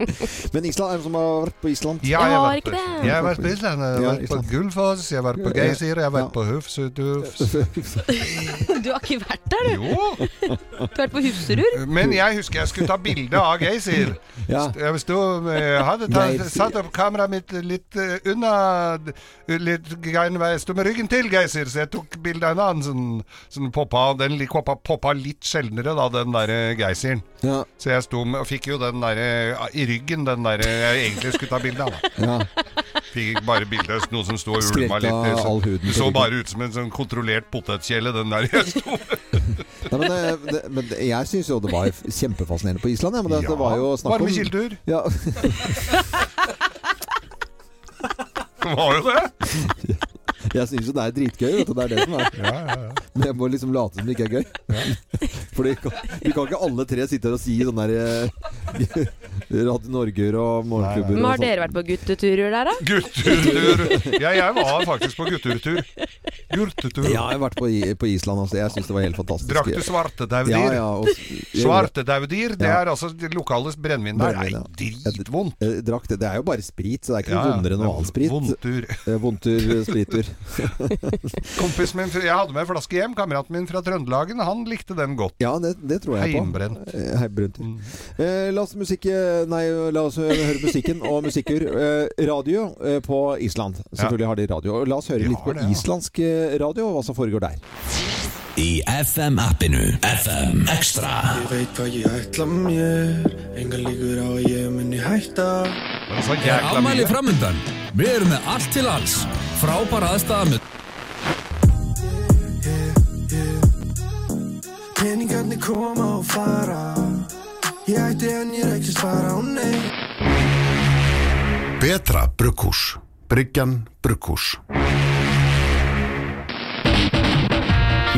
Men Island? Er det som har vært på Island? Ja, jeg, har ikke på, det. jeg har vært på Island. Jeg har vært på Gullfoss, jeg har vært på Geysir, jeg har vært på Hufsudufs. Du har ikke vært der, du. Jo, Du har vært på Hufserud. men jeg husker jeg skulle ta bilde av Geysir. Jeg sto, hadde tatt, satt opp kameraet mitt litt eh, unna Litt. Jeg sto med ryggen til Geysir, så jeg tok bilde av en annen sånn, som poppa. Den poppa, poppa litt sjeldnere, da, den derre Geysiren. Så jeg sto med, og fikk jo den derre i ryggen, den derre jeg egentlig skulle ta bilde av. Ja. Fikk bare bilde av noe som sto og ulma litt. Det så, det så bare ut som en sånn kontrollert potetkjele, den der jeg sto Nei, men, det, det, men det- jeg syns jo det var kjempefascinerende på Island. Ja, men det, det var jo snakk om Varmekildetur. Ja, Var jo det? Jeg syns jo det er dritgøy. Vet du, det er det som er. Ja, ja, ja. Men jeg må liksom late som det ikke er gøy. Fordi vi kan, vi kan ikke alle tre sitte her og si sånn der eh, Radio Norger og Morgenklubber Men har sånn. dere vært på gutteturer der, da? Guttetur. Ja, jeg var faktisk på guttetur. Guttetur. Ja, jeg har vært på, på Island også. Jeg syns det var helt fantastisk. Drakk du svartedaudyr? Ja, ja, og, det er altså det lokale brennevin der. Nei, dritvondt. Drakk det. Det er jo bare sprit, så det er ikke noe ja. vondere enn noe annen sprit. Vondtur. Eh, Vondtur, eh, spritur. Kompisen min, jeg hadde med en flaske hjem. Kameraten min fra Trøndelagen, han likte den godt. Ja, det, det tror jeg på. Heimbrent. Mm. Eh, la oss musikk eh, Nei, la oss høre musikken og musikker. Eh, radio eh, på Island. Selvfølgelig har de radio. La oss høre De litt på det, ja. islandsk eh, radio, og hva som foregår der. Í FM-appinu FM Extra Ég veit hvað ég ætla mér Engar líkur á að ég muni hætta det så Er mye. framundan Við erum með allt til alls Frábæra aðstæða með Peningarnir koma og fara Ég ætti en ég reykist fara á nei Betra brugghús. Bryggjan brugghús.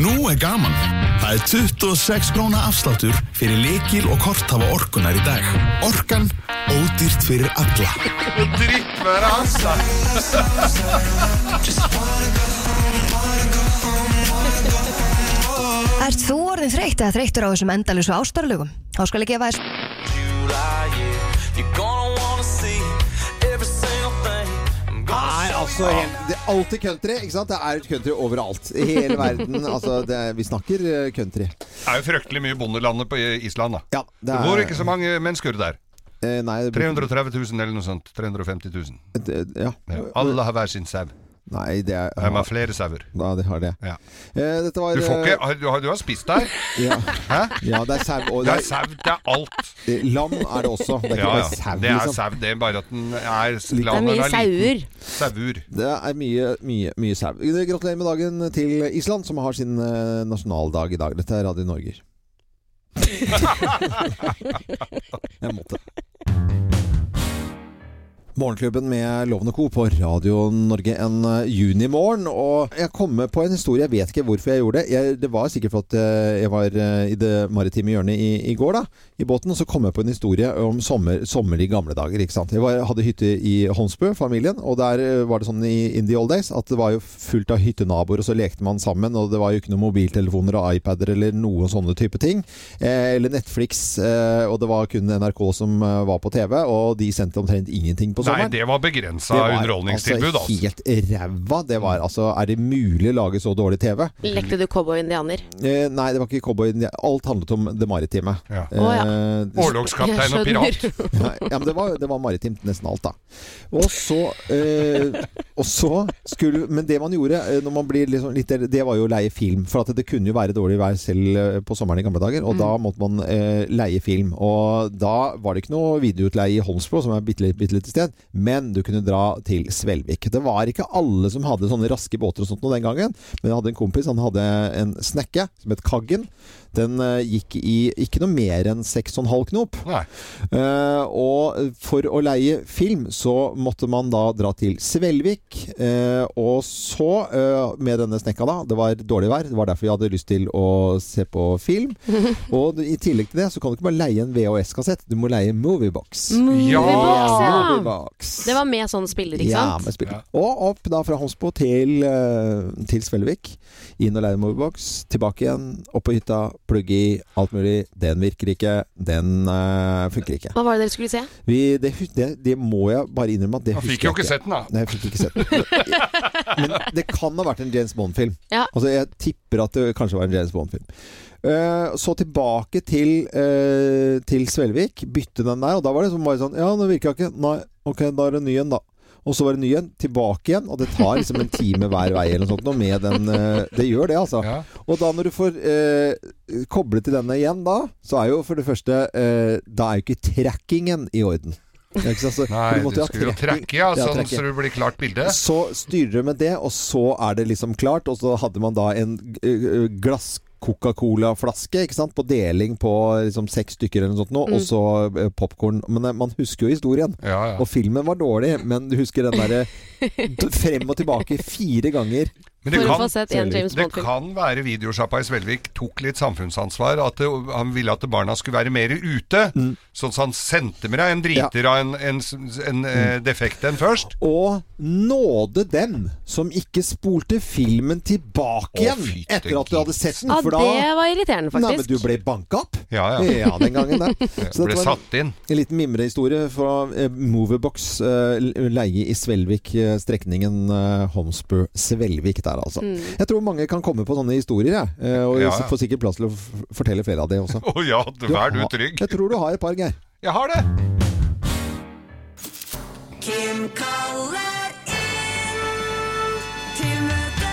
Nú er gaman Það er 26 króna afsláttur fyrir lekil og korthafa orkunar í dag Orkan ódýrt fyrir alla Drittvær, altså. Ert þú orðin þreytt eða þreyttur á þessum endalösu ástarlögum? Þá skal ég gefa þess Altså helt, Det er alltid country. ikke sant? Det er et country overalt. I hele verden. altså, det, er- Vi snakker eh, country. Det er jo fryktelig mye bondelandet på Island, da. Ja, det er... Det bor ikke så mange mennesker der. Eh, nei, det, 330 000 eller noe sånt. 350 000. det- ja. Ja. Alle har hver sin sau. Nei, det er De har flere sauer. Ja, de har det. Ja. Eh, dette var Du, får eh, ikke, har, du, har, du har spist der? ja, Hæ? ja, det er sau. Det det er sau, det er alt. eh, lam er det også. Det er ikke Ja, ja. bare sau. Det er liksom. sau, det er bare at den er Det er mye sauer. Sauer. Det er mye, mye, mye sau. Gratulerer med dagen til Island, som har sin eh, nasjonaldag i dag. Dette er Radio Norge. Jeg måtte. Morgenklubben med Loven og Co. på Radio Norge en eh, junimorgen. Og jeg kom med på en historie. Jeg vet ikke hvorfor jeg gjorde det. Jeg, det var sikkert fordi at jeg var eh, i det maritime hjørnet i, i går, da. I båten. Og så kom jeg på en historie om sommer, sommer i gamle dager. ikke sant? Jeg var, hadde hytte i Holmsbø, familien. Og der eh, var det sånn i in the old days at det var jo fullt av hyttenaboer, og så lekte man sammen. Og det var jo ikke noen mobiltelefoner og iPader eller noen sånne type ting. Eh, eller Netflix. Eh, og det var kun NRK som eh, var på TV, og de sendte omtrent ingenting på Nei, det var begrensa Det var underholdningstilbud, altså. altså. Helt ræva. Det var altså Er det mulig å lage så dårlig TV? Lekte du cowboy-indianer? Eh, nei, det var ikke cowboy-indianer. Alt handlet om det maritime. Ja. Eh, Å, ja. det- Årlogskaptein og pirat. ja, ja, men det var, det var maritimt nesten alt, da. Og så, eh, og så skulle Men det man gjorde eh, når man blir liksom litt Det var jo å leie film. For at det kunne jo være dårlig vær selv eh, på sommeren i gamle dager. Og Mm. da måtte man eh, leie film. Og da var det ikke noe videoutleie i Holmsbro, som er et bitte, bitte lite sted. Men du kunne dra til Svelvik. Det var ikke alle som hadde sånne raske båter og sånt noe den gangen. Men jeg hadde en kompis, han hadde en snekke som het Kaggen. Den eh, gikk i ikke noe mer enn 6,5 knop. Eh, og for å leie film så måtte man da dra til Svelvik. Uh, og så, uh, med denne snekka da, det var dårlig vær, det var derfor vi hadde lyst til å se på film. Og i tillegg til det så kan du ikke bare leie en VHS-kassett, du må leie Moviebox. Moviebox, ja. Moviebox. Det var med sånn spiller, ikke Ja, sant? med spiller. Og opp da fra Homsbo til, til Svelvik. Inn og leie Moviebox. Tilbake igjen, opp på hytta, plugge i, alt mulig. Den virker ikke. Den uh, funker ikke. Hva var det dere skulle se? Vi, det, det, det må jeg bare innrømme at det husker jeg ikke. fikk jo ikke sett den, da. Nei, jeg fikk ikke sett den. Men det kan ha vært en James Bond-film. Ja. Altså, jeg tipper at det kanskje var en James Bond-film. Eh, så tilbake til, uh, til Svelvik. Bytte den der. Og da var det som bare sånn Ja, den virka ikke. Nei, ok, da er det ny en, da. Og så var det ny en. Tilbake igjen. Og det tar liksom en time hver vei eller noe sånt. Med den, eh, det gjør det, altså. Og da når du får uh, koble til denne igjen, da, så er jo for det første eh, Da er jo ikke trackingen i orden. Så Nei, måtte du ha skulle jo trekke, tracke, ja, sånn så det blir klart bilde. Så styrer du med det, og så er det liksom klart. Og så hadde man da en eh, glass Coca-Cola-flaske ikke sant? på deling på liksom seks stykker eller noe sånt nå, Mm. og så eh, popkorn. Men eh, man husker jo historien. Ja, ja. Og filmen var dårlig, men du husker den derre frem og tilbake fire ganger. Men det For å kan, få sett en James det kan være videosjappa i Svelvik tok litt samfunnsansvar. At det, han ville at barna skulle være mer ute. Mm. Sånn at han sendte med deg en driter av en, en, en eh, Mm. defekt en først. Og nåde dem som ikke spolte filmen tilbake igjen fytte etter at du hadde sett den. Ja, For da det var irriterende, Nei, men faktisk. du ble banka opp? Ja, ja. den gangen der. Så Ble satt inn. En liten mimrehistorie fra eh, Moverbox eh, leie i Svelvik, eh, strekningen eh, Homsbø-Svelvik der, altså. Mm. Jeg tror mange kan komme på sånne historier, jeg. Eh, og Ja, får sikkert plass til å fortelle flere av det også. Å ja, vær du du trygg. Jeg tror du har et par, Geir. Jeg har det. Kim kaller inn til møte.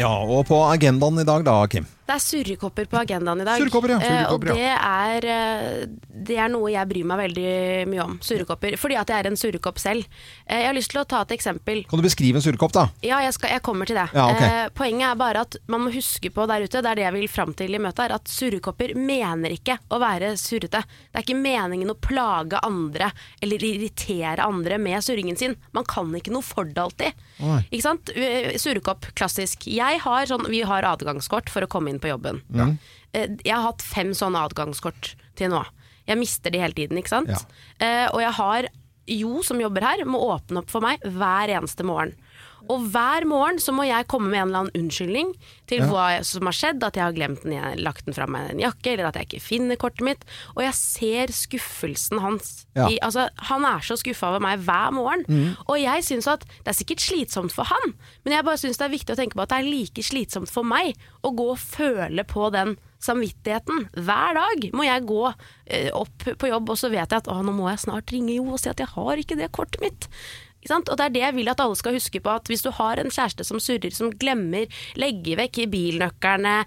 Ja, og på agendaen i dag da, Kim. Det er surrekopper på agendaen i dag. Surrekopper, ja. Eh, og det er, eh, det er noe jeg bryr meg veldig mye om. Surrekopper. Fordi at jeg er en surrekopp selv. Eh, jeg har lyst til å ta et eksempel. Kan du beskrive en surrekopp, da? Ja, jeg, skal, jeg kommer til det. Ja, ok. eh, poenget er bare at man må huske på der ute, det er det jeg vil fram til i møtet, er at surrekopper mener ikke å være surrete. Det er ikke meningen å plage andre eller irritere andre med surringen sin. Man kan ikke noe for det alltid. Ikke sant? Surrekopp, klassisk. Jeg har sånn, vi har adgangskort for å komme inn på jobben. Ja. Eh, Jeg har hatt fem sånne adgangskort til nå. Jeg mister de hele tiden, ikke sant? Ja. Eh, og jeg har Jo, som jobber her, må åpne opp for meg hver eneste morgen. Og hver morgen så må jeg komme med en eller annen unnskyldning til Ja. hva som har skjedd. At jeg har glemt den, jeg, lagt den fra meg i en jakke, eller at jeg ikke finner kortet mitt. Og jeg ser skuffelsen hans. Ja. I, altså, han er så skuffa over meg hver morgen. Mm. Og jeg syns at det er sikkert slitsomt for han, men jeg bare syns det er viktig å tenke på at det er like slitsomt for meg å gå og føle på den samvittigheten. Hver dag må jeg gå eh, opp på jobb, og så vet jeg at nå må jeg snart ringe Jo og si at jeg har ikke det kortet mitt. Og det er det jeg vil at alle skal huske på, at hvis du har en kjæreste som surrer, som glemmer, legger vekk bilnøklene,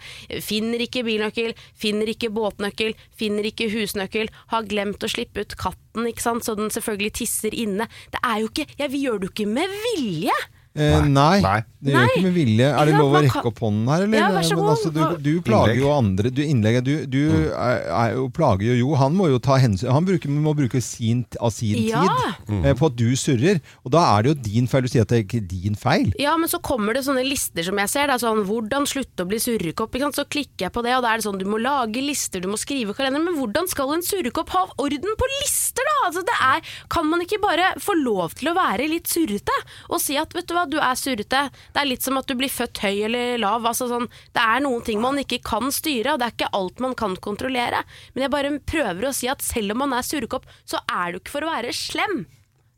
finner ikke bilnøkkel, finner ikke båtnøkkel, finner ikke husnøkkel, har glemt å slippe ut katten, så den selvfølgelig tisser inne. Det er jo ikke Jeg vi gjør det jo ikke med vilje! Eh, nei, det gjør ikke med vilje. Er det lov å rekke opp hånden her, eller? Ja, vær så god. altså, du, du plager jo andre. Du, innlegget, du, du er, er jo, plager jo Jo. Han må jo ta hensyn Han bruker, må bruke sin, av sin Ja. tid eh, på at du surrer. Og da er det jo din feil. Du sier at det er ikke din feil. Ja, men så kommer det sånne lister som jeg ser. Det er sånn, hvordan slutte å bli surrekopp? Så klikker jeg på det, og da er det sånn, du må lage lister, du må skrive kalender. Men hvordan skal en surrekopp ha orden på lister, da? Altså, det er, kan man ikke bare få lov til å være litt surrete? Og si at, vet du hva, du er surrete. Det er litt som at du blir født høy eller lav. Altså, sånn, det er noen ting man ikke kan styre, og det er ikke alt man kan kontrollere. Men jeg bare prøver å si at selv om man er surrekopp, så er det jo ikke for å være slem.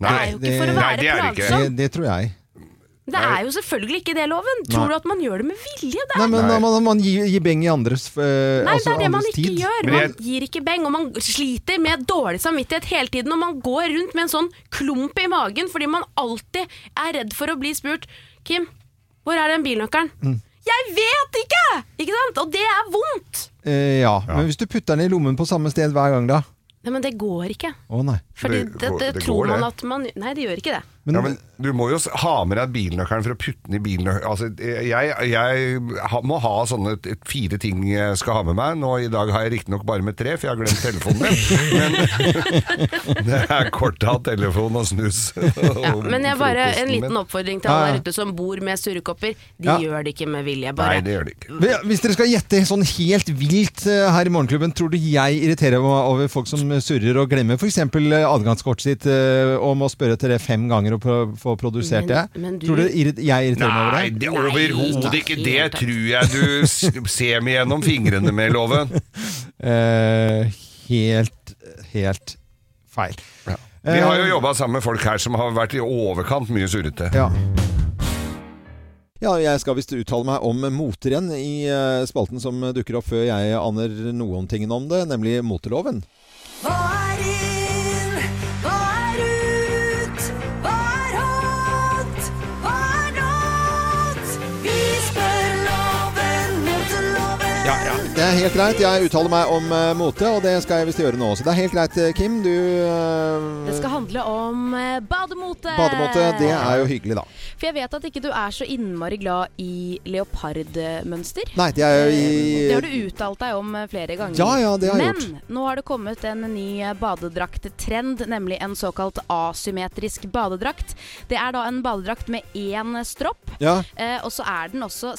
Det er jo ikke for å være plagsom. Det, det tror jeg. Det er jo selvfølgelig ikke det loven. Nei. Tror du at man gjør det med vilje? Det Nei, men men Man, man gir, gir beng i andres, eh, Nei, altså, det er det man ikke tid. gjør. Man gir ikke beng, og man sliter med dårlig samvittighet hele tiden. Og man går rundt med en sånn klump i magen fordi man alltid er redd for å bli spurt Kim, hvor er den bilnøkkelen? Mm. Jeg vet ikke! Ikke sant? Og det er vondt! Eh, ja. men hvis du putter den i lommen på samme sted hver gang, da? Nei, men det går ikke. Å nei. Fordi det, det, tror man at man Nei, det gjør ikke det. ja, men du må jo ha med deg bilnøkkelen for å putte den i bilen. Altså, jeg, jeg må ha sånne fire ting jeg skal ha med meg. Nå I dag har jeg riktignok bare med tre, for jeg har glemt telefonen min. Men det er kort av telefon og snus. Ja, men jeg bare, en liten oppfordring til alle der ute som bor med surrekopper. De Ja. gjør det ikke med vilje. Bare. Nei, det gjør de ikke. Hvis dere skal gjette sånn helt vilt eh, her i Morgenklubben, tror du jeg irriterer meg over folk som surrer og glemmer f.eks. adgangskortet sitt uh, om å spørre til det fem ganger og pro- få produsert Men- det? men du- Tror du jeg irriterer meg over det? Nei, er overhodet ikke det. Tror jeg du ser meg gjennom fingrene med, Loven. Uh, helt, helt feil. Vi har jo Eh, jobba sammen med folk her som har vært i overkant mye surrete. Ja. Ja, jeg skal visst uttale meg om moterenn i eh, spalten som dukker opp før jeg aner noen ting om det, nemlig moteloven. Hva Det er helt greit. Jeg uttaler meg om uh, mote, og det skal jeg visst gjøre nå også. Det er helt greit, eh, Kim. Du uh, Det skal handle om uh, bademote. Bademote, det er jo hyggelig, da. For jeg vet at ikke du er så innmari glad i leopardmønster. Nei, det er jo i Det har du uttalt deg om flere ganger. Ja, ja, det har jeg Men nå har det kommet en ny badedrakttrend, nemlig en såkalt asymmetrisk badedrakt. Det er da en badedrakt med én stropp, Ja. og så er den også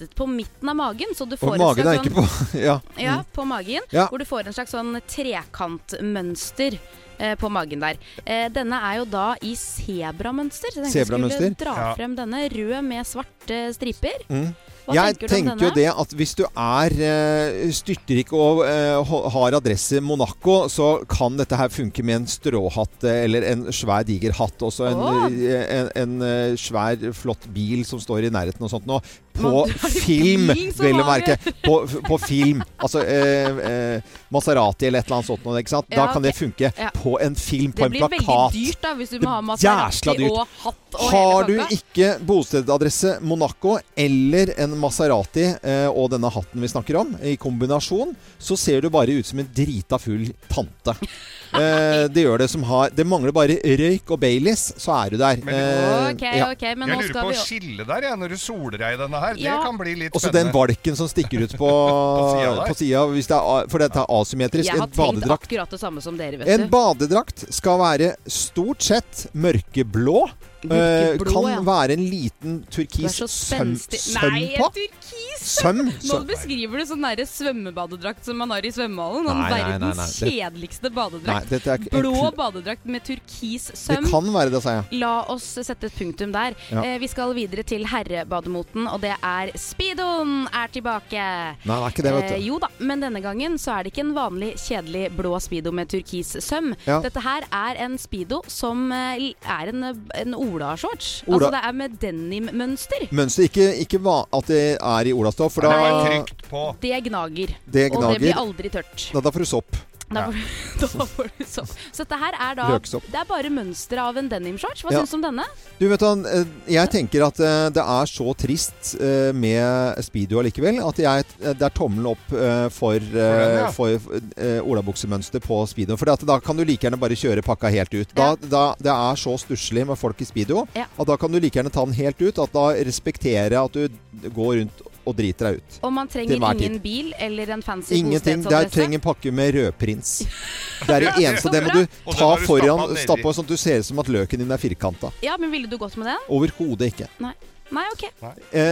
splittet på midten av magen. Så du Og får et magen slags er ikke på Ja. ja, Mm. på magen. Ja. Hvor du får en slags sånn trekantmønster eh, på magen der. Eh, denne er jo da i sebramønster. Så jeg tenkte jeg skulle dra Ja. frem denne. Rød med svarte striper. Mm. Hva jeg tenker du om tenker jo det at hvis du er uh, styrtrik og eh, har adresse Monaco, så kan dette her funke med en stråhatt eh, eller en svær, diger hatt. Også en, oh. eh, en, en eh, svær, flott bil som står i nærheten og sånt nå. På film, vil mange. merke. På, på film. Altså eh, eh, Maserati eller et eller annet sånt noe, ikke sant. Da kan det funke på en film, på en plakat. Det blir veldig dyrt da, hvis du må ha Maserati og hatt og Har du ikke bostedsadresse Monaco eller en Maserati eh, og denne hatten vi snakker om, i kombinasjon, så ser du bare ut som en drita full tante. Eh, det gjør det som har Det mangler bare røyk og Baileys, så er du der. Eh, Ok, ja. ok, men jeg nå lurer skal på vi å skille der, jeg, når du soler deg i denne her. Ja. Det kan bli litt Også den spennende. valken som stikker ut på, siden der. på sida, det er for dette er asymmetrisk. Jeg har En tenkt badedrakt akkurat det samme som dere, vet En du. badedrakt skal være stort sett mørkeblå. Eh, Mørkeblå, kan ja. være en liten turkis søm, søm Nei, på. turkis Søm? Nå beskriver du sånn nære svømmebadedrakt som man har i svømmehallen. Nei, nei, nei, verdens nei. Det- kjedeligste badedrakt. er Blå badedrakt med turkis Det kan være det, sa jeg. La oss sette et punktum der. Ja. Eh, vi skal videre til herrebademoten, og det er Speedoen er tilbake. Nei, det er ikke det, vet du. Eh, jo da, men denne gangen så er det ikke en vanlig kjedelig blå speedo med turkis søm. Ja. Dette her er en speedo som eh, er en, en Ola-shorts. Ola- Altså det er med denim-mønster. Mønster ikke, ikke va at det er i olastoff, for da, Det gnager. Det Og det blir aldri tørt. da, da får du sopp. Da får, du. Så dette her er da Løksopp. Det er bare mønsteret av en denim-shorts. Hva Ja. syns du om denne? Du vet han, eh, Jeg tenker at eh, det er så trist eh, med speedo allikevel at jeg, det er tommelen opp for, ja. for olabuksemønster på speedo. For da kan du like gjerne bare kjøre pakka helt ut. Da, da, det er så stusslig med folk i speedo Ja. at da kan du like gjerne ta den helt ut. At da respekterer jeg at du går rundt og driter deg ut. Og man trenger ingen tid. bil eller en fancy Ingenting. Det er, bostedsadresse. trenger en pakke med rødprins. Det er det eneste. Det må du ta du foran, stappe sånn at du ser ut som at løken din er firkanta. Ja, men ville du gått med den? Overhodet ikke. Nei. Nei, ok. Eh,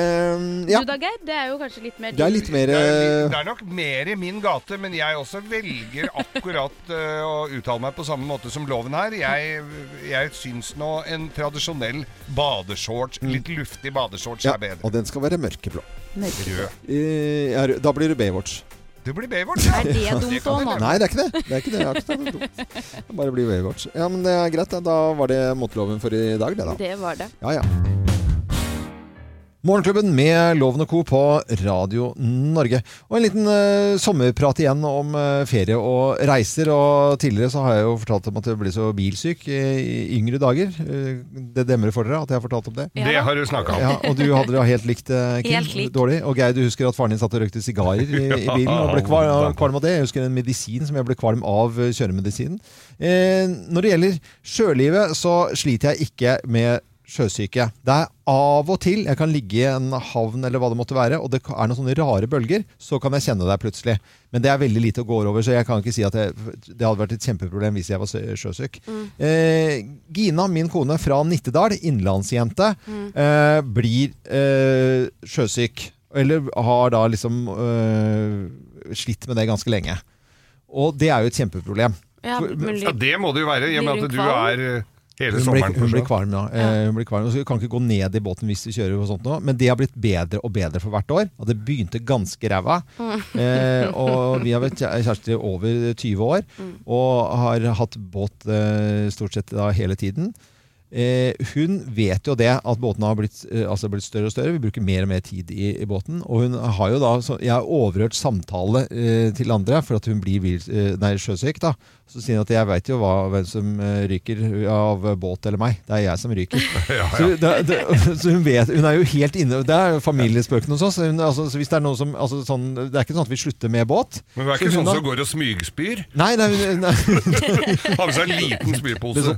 ja. Du da, Geir? Det er jo kanskje litt mer Det er litt mer Det er, eh, det er nok mer i min gate, men jeg også velger akkurat uh, å uttale meg på samme måte som loven her. Jeg, jeg syns nå en tradisjonell badeshorts, litt luftig badeshorts, ja, er bedre. Og den skal være mørkeblå. Rød. Eh, ja, rød. da blir det Baywatch. Det blir Baywatch, ja. Er det dumt òg med. Nei, det er ikke det. Det er ikke det. Jeg har ikke det dumt. Det bare blir Baywatch. Ja, men det er greit. Da var det moteloven for i dag, det, da. Det var det. Ja, ja. Morgenklubben med Loven og Co. på Radio Norge. Og en liten uh, sommerprat igjen om uh, ferie og reiser. Og tidligere så har jeg jo fortalt om at jeg ble så bilsyk i, i yngre dager. Uh, det demrer for dere at jeg har fortalt om det? Det har du snakka om. Ja, og du hadde det helt likt, Kim. Helt likt. Dårlig. Og Geir, du husker at faren din satt og røykte sigarer i, i bilen og ble kvalm, kvalm av det. Jeg husker en medisin som jeg ble kvalm av kjøremedisinen. Eh, når det gjelder sjølivet, så sliter jeg ikke med sjøsyke. Det er av og til jeg kan ligge i en havn eller hva det måtte være, og det er noen sånne rare bølger, så kan jeg kjenne det plutselig. Men det er veldig lite å gå over, så jeg kan ikke si at jeg, det hadde vært et kjempeproblem hvis jeg var sjøsyk. sjøsyk. Eh, Gina, min kone fra Nittedal, innlandsjente, eh, blir eh, sjøsyk. Eller har da liksom eh, slitt med det ganske lenge. Og det er jo et kjempeproblem. Ja, men Ja, det må det jo være, i og med at du er eh, hele Hun blir, hun blir kvalm, ja. Eh, hun blir kvalm, hun kan ikke gå ned i båten hvis vi kjører. og sånt nå. Men det har blitt bedre og bedre for hvert år. Og det begynte ganske ræva. Eh, og vi har vært kjæ- kjærester i over 20 år og har hatt båt eh, stort sett da hele tiden. Eh, hun vet jo det at båtene har blitt, eh, altså blitt større og større. Vi bruker mer og mer tid i, i båten. Og hun har jo da, så jeg har overhørt samtale eh, til andre for at hun blir vil, eh, nei, sjøsyk. da. Så sier hun at jeg veit jo hva, hvem som eh, ryker av båt eller meg. Det er jeg som ryker. Så, det, det, så hun vet, hun er jo helt inne Det er jo familiespøken hos oss. Hun, altså, så hvis det, er noe som, altså, sånn, det er ikke sånn at vi slutter med båt. Men hun er ikke så sånn som går og smygspyr? Nei, nei, nei, Har med seg en liten spypose.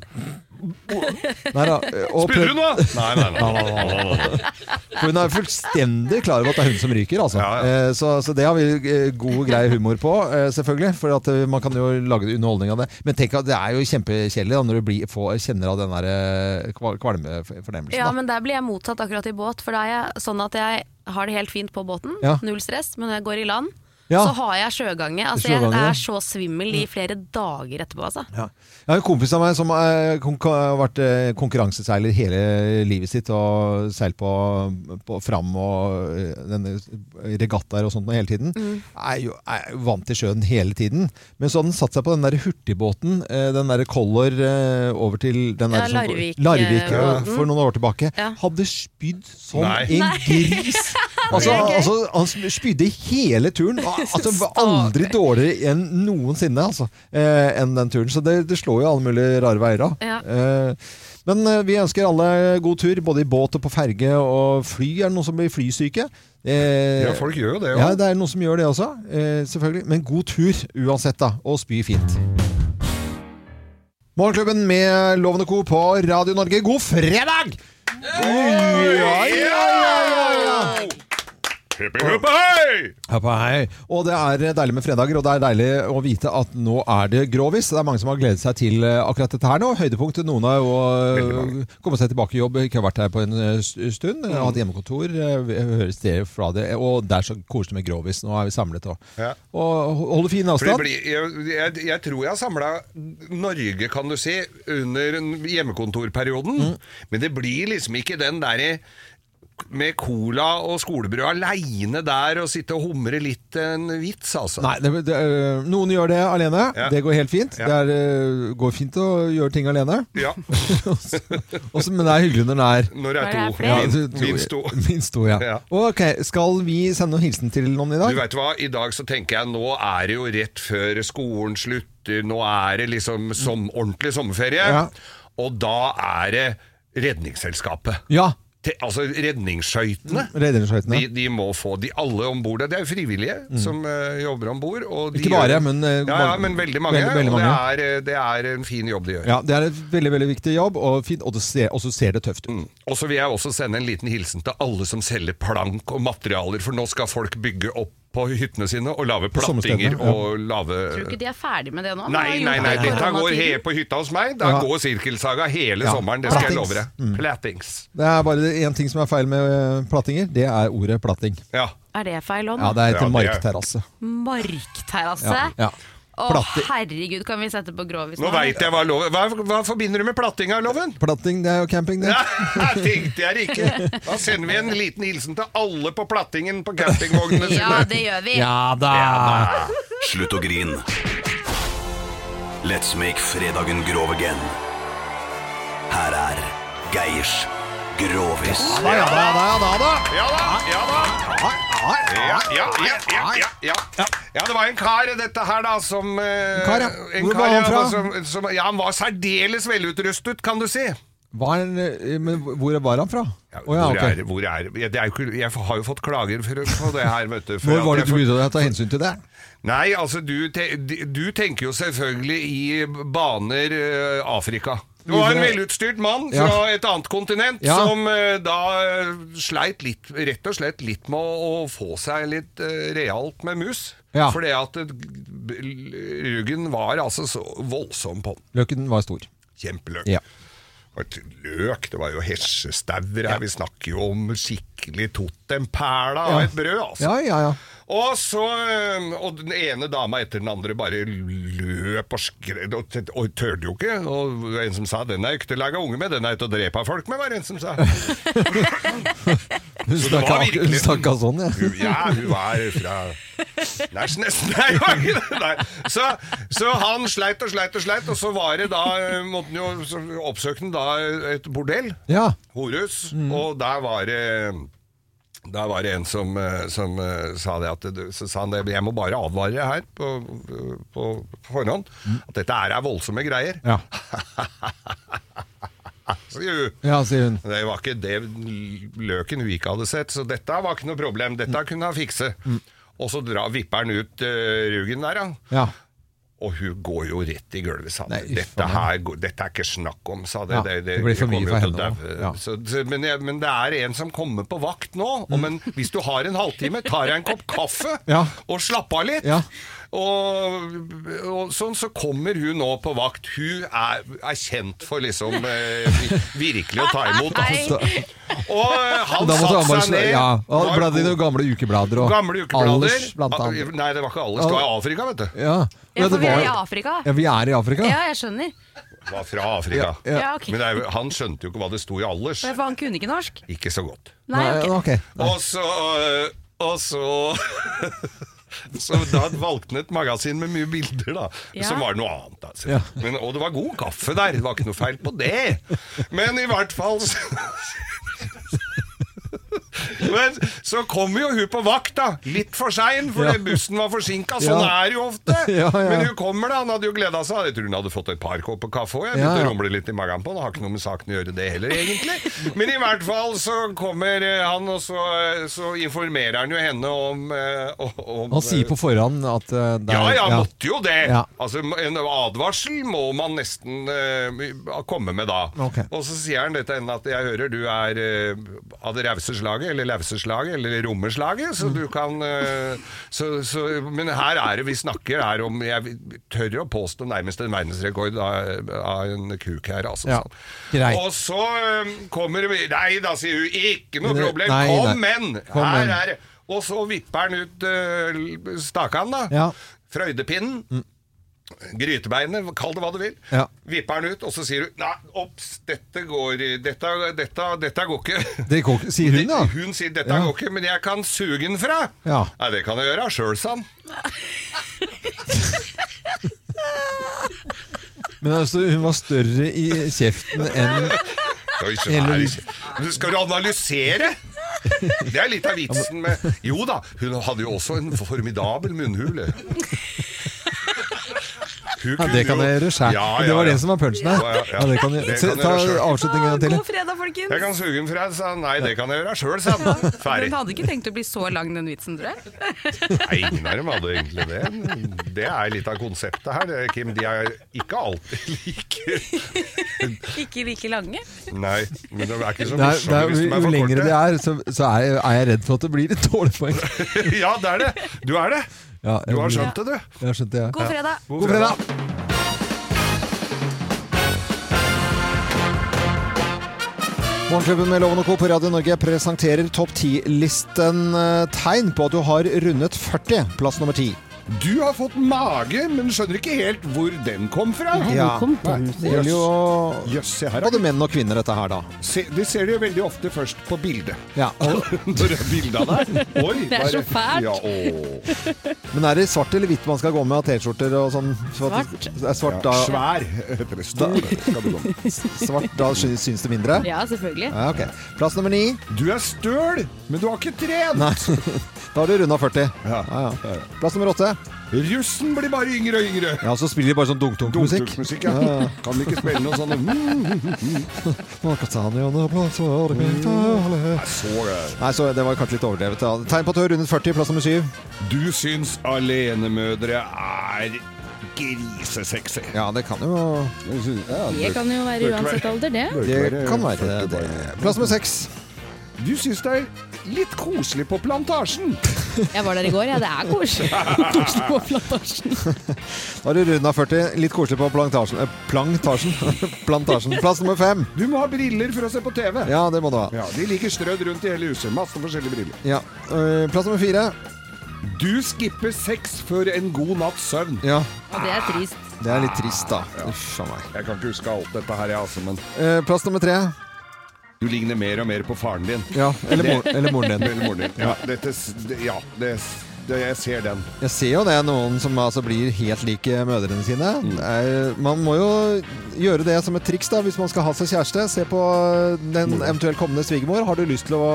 nei da. og Spyr du prøv- Nei, nei, nei. Nei, nei, nei, nei. For hun er fullstendig klar over at det er hun som ryker. Altså. Eh, Så, så det har vi eh, god grei humor på, eh, selvfølgelig. For at man kan jo lage underholdning av det. Men tenk at det er jo kjempekjedelig da, når du blir, får, kjenner av den der kvalmefornemmelsen. Ja, da. men der blir jeg motsatt akkurat i båt. For da er jeg sånn at jeg har det helt fint på båten, Ja. null stress. Men når jeg går i land, Ja. så har jeg sjøgange. Altså, Sjøgange, jeg er så svimmel i flere dager etterpå, altså. Ja. Jeg har en kompis av meg som eh, har vært eh, konkurranseseiler hele livet sitt og seilt på, på fram og eh, denne regattaer og sånt hele tiden. Mm. Er, jo, er vant til sjøen hele tiden. Men så hadde han satt seg på den der hurtigbåten, den der Color over til den der Ja, som- Larvik, Larvik eh, ja, for noen år tilbake. Ja. Hadde spydd som Nei. en gris. Altså, altså, han spydde hele turen. Altså, aldri dårligere enn noensinne altså, eh, enn den turen. Så det, det slår jo alle mulige rare veier av. Ja. Eh, men eh, vi ønsker alle god tur, både i båt og på ferge og fly. Er det noen som blir flysyke? Eh, Ja, folk gjør jo det, jo. Ja, det er noen som gjør det også. Eh, selvfølgelig. Men god tur uansett, da. Og spy fint. Morgenklubben med Lovende Co. på Radio Norge. God fredag! Ja, ja, ja, ja, ja. Hippie, hei! Hoppa, hei. Og det er deilig med fredager, og det er deilig å vite at nå er det grovis. Det er mange som har gledet seg til eh, akkurat dette her nå. Høydepunktet. Noen har jo eh, kommet seg tilbake i jobb, ikke har vært her på en eh, stund. Mm. Hatt hjemmekontor. Høres Hører fra det. Og det er så koselig med grovis. Nå er vi samlet og, Ja. og holder fin avstand. blir, jeg, jeg, jeg tror jeg har samla Norge, kan du si, under hjemmekontorperioden. Mm. Men det blir liksom ikke den derre med cola og skolebrød aleine der og sitte og humre litt en vits, altså. Nei, det, det, eh, noen gjør det alene. Ja. Det går helt fint. Ja. Det er, eh, går fint å gjøre ting alene. Ja. Også, men det er hyggelig når det er Når det er to. Ja, Min- Minst to. Minst to, ja. Ja. Ok, Skal vi sende noen hilsen til noen i dag? Du vet hva, I dag så tenker jeg nå er det jo rett før skolen slutter. Nå er det liksom som ordentlig sommerferie. Ja. Og da er det Redningsselskapet. Ja. Te, altså redningsskøytene. Redningsskøytene. De, de må få de alle om bord. Det er jo frivillige som uh, jobber om bord. Ikke bare, men, uh, ja, ja, men veldig mange. veldig- veldig mange. det er, eh, det er en fin jobb de gjør. Ja, Det er en veldig veldig viktig jobb, og, fin, og, ser, og så ser det tøft ut. Mm. Og så vil jeg også sende en liten hilsen til alle som selger plank og materialer, for nå skal folk bygge opp på hyttene sine og lage plattinger ja. og lave Tror du ikke de er ferdig med det nå? Nei, nei, nei, dette går he på hytta hos meg. Da Ja. går sirkelsaga hele Ja. sommeren. Det skal jeg love deg. Mm. Plattings. Det er bare én ting som er feil med eh, plattinger. Det er ordet platting. Ja. Er det feil òg, Ja. Det er Ja, til det er- markterrasse. Markterrasse? Ja, ja. Å, herregud, kan vi sette på grovis Nå veit jeg hva loven hva, hva forbinder du med plattinga, Loven? Platting, det er jo camping, det. Ja, tenkte jeg det ikke. Da sender vi en liten hilsen til alle på plattingen på campingvognene sine. Ja, det gjør vi. Ja da! Slutt å grin. Let's make fredagen grov again. Her er Geirs Grovis. Ja da, ja da, ja da, ja da. Ja da, ja da. Ja, ja, ja, ja, ja, ja. ja, det var en kar, dette her, da, som eh, En kar, ja. en Hvor kar, var han fra? Som, som, ja, han var særdeles velutrustet, kan du si. Var han, eh, men hvor var han fra? Oh, ja, hvor, ok. er, hvor er ja, det er jo ikke, Jeg har jo fått klager for, på det her, vet du. for Når var det du begynte å ta hensyn til det? Nei, altså du, te, du tenker jo selvfølgelig i baner uh, Afrika. Det var en velutstyrt mann Ja. fra et annet kontinent Ja. som eh, da eh, sleit litt, rett og slett litt med å, få seg litt eh, realt med mus. Ja. Fordi at ruggen var altså så voldsom på den. Løken var stor. Kjempeløk. Ja. Løk, det var jo hesjestauer her. Vi snakker jo om skikkelig totempæla av Ja. et brød, altså. Ja, ja, ja. Og så Og den ene dama etter den andre bare løp og skred og, og tørde jo ikke. Og en som sa 'den er ikke til å lage unge med, den er til å drepe folk med', var det en som sa. Hun snakka, virkelig- sånn, ja. Ja, hun var fra Nei, nesten Nei, ikke. Nei. Så, så han sleit og sleit og sleit, og så var det da øh, måtte jo han da et bordell. Ja. Horhus. Og der var det der var det en som, eh, som eh, sa det at så sa han det, jeg må bare advare her på, på forhånd at dette her er voldsomme greier. Ja. Sier hun. Ja, sier hun. Det var ikke det løken hun ikke hadde sett, så dette var ikke noe problem. Dette kunne han fikse. Og så dra, vipper han ut uh, rugen der, ja. Ja. Og hun går jo rett i gulvet, sa. Nei, Dette, her, dette er ikke snakk om, sa det. Ja, det blir for mye for henne ja. Så, men, jeg, men det er en som kommer på vakt nå. Og, men hvis du har en halvtime, tar jeg en kopp kaffe Ja. og slapper av litt. Og, og sånn så kommer hun nå på vakt. Hun er, er kjent for liksom eh, virkelig å ta imot. Altså. Og eh, han satte seg ned. Ja, og bladde i noen gamle ukeblader. Og Gamle ukeblader. Alders, blant Ah, annet. Nei, det var ikke Alders. Det var Afrika, vet du. Ja. Ja, for vi er i Afrika. Ja, vi er i Afrika. Ja, jeg skjønner. Var fra Afrika. Ja, ja. Okay. Men det er, han skjønte jo ikke hva det sto i Alders. For han kunne ikke norsk. Ikke så godt. Nei, okay. ok. Og så Og så Så da valgte han et magasin med mye bilder, da. Ja. Som var noe annet. Altså. Ja. Men, og det var god kaffe der, det var ikke noe feil på det. Men i hvert fall så Men så kommer jo hun på vakt, da. Litt for sein, fordi Ja. bussen var forsinka. Sånn Ja. er det jo ofte. Ja, ja. Men hun kommer, da. Han hadde jo gleda seg. Jeg tror hun hadde fått et par kopper kaffe òg. Jeg Ja, begynte å rumle litt i magen på han. Har ikke noe med saken å gjøre, det heller, egentlig. Men i hvert fall så kommer eh, han, og så, så informerer han jo henne om, eh, om Han sier på forhånd at eh, det ja, er ja, måtte jo det. Ja. Altså, En advarsel må man nesten uh, komme med da. Okay. Og så sier han dette henne at jeg hører du er uh, av det rause slaget, eller lauseslaget, eller rommerslaget, så du kan eh, så, så, Men her er det vi snakker her om Jeg tør å påstå nærmest en verdensrekord av, av en kuk her, altså. Ja, greit. Og så eh, kommer Nei da, sier hun. Ikke noe problem. nei, Kom, men! Her er det. Og så vipper han ut uh, stakan, da. Ja. Frøydepinnen. Grytebeinet, kall det hva du vil. Ja. Vipper den ut, og så sier du Nei, obs, dette går Dette, dette, dette går ikke. Det går ikke- sier hun, da. Hun sier dette Ja. går ikke, men jeg kan suge den fra. Ja. Nei, det kan jeg gjøre sjøl, sa han. Men altså, hun var større i kjeften enn Skal du analysere? Det er litt av vitsen med Jo da, hun hadde jo også en formidabel munnhule. Ja, det kan jeg gjøre sjæl. Ja, Det ja, var det som var punchen her. Ja, ja, ja. Ja, det kan jeg. Ta avslutningen en gang til. God fredag, folkens. Jeg kan suge en fra, sa. Nei, det kan jeg gjøre sjøl, sa han. Ferdig. Den hadde ikke tenkt å bli så lang, den vitsen, tror jeg. Nei, ingen av dem hadde egentlig det. Det er litt av konseptet her, Kim. De er ikke alltid like Ikke like lange. Nei, men det er ikke så er, hvis de jo er for lengre de er, så, så er, jeg, er jeg redd for at det blir et dårlig poeng. Ja, det er det. Du er det. Ja, Du har skjønt det, du. Jeg har skjønt det, ja. God fredag. God God fredag. Morgenklubben med Loven og Co. på Radio Norge presenterer topp 10-listen eh, tegn på at du har rundet 40, plass nummer 10. Du har fått mage, men skjønner ikke helt hvor den kom fra. Ja. Nei. Det gjelder jo Jøss, se her. både menn og kvinner, dette her, da. Se, det ser du jo veldig ofte først på bildet. Ja. Når det er bilde av deg. Oi, Det er så fælt. Ja, åh. Men er det svart eller hvitt man skal gå med av T-skjorter og sånn? Så Svart. Er svart da, Ja, svær heter det. Stor skal du gå med. svart, da sy- syns det mindre? Ja, selvfølgelig. Ja, ok. Plass nummer ni. Du er støl, men du har ikke trent. Nei, da har du runda 40. Ja. Ja, ja. Plass nummer åtte. Russen blir bare yngre og yngre. Ja, så spiller de bare sånn dunk-dunk-musikk. Dunk-dunk-musikk, ja. Ja, ja. Kan ikke spille noe sånn Nei, Så det var kanskje litt overdrevet. Ja. Tegn på at du har rundet 40. Plass nummer syv. Du syns alenemødre er grisesexy. Ja, det kan jo Det kan jo være uansett alder, det. Det kan være det. Plass nummer seks. Du syns det er litt koselig på plantasjen. Jeg var der i går, ja. Det er koselig. Koselig på plantasjen. Da har du runda 40. Litt koselig på plantasjen. Eh, plantasjen. plantasjen. Plass nummer fem. Du må ha briller for å se på TV. Ja, det må du ha. Ja, De ligger strødd rundt i hele huset. Masse forskjellige briller. Ja. øh, Plass nummer fire. Du skipper sex før en god natts søvn. Ja, Og det er trist. det er litt trist, da. Uff a meg. Jeg kan ikke huske alt dette her, jeg, altså, men Eh, Plass nummer tre. Du ligner mer og mer på faren din. Ja, eller, mor, eller moren din. Eller moren din. Ja, dette, ja det, det, jeg ser den. Jeg ser jo det, noen som altså blir helt like mødrene sine. Mm. Er, man må jo gjøre det som et triks da, hvis man skal ha seg kjæreste. Se på den eventuelt kommende svigermor. Har du lyst til å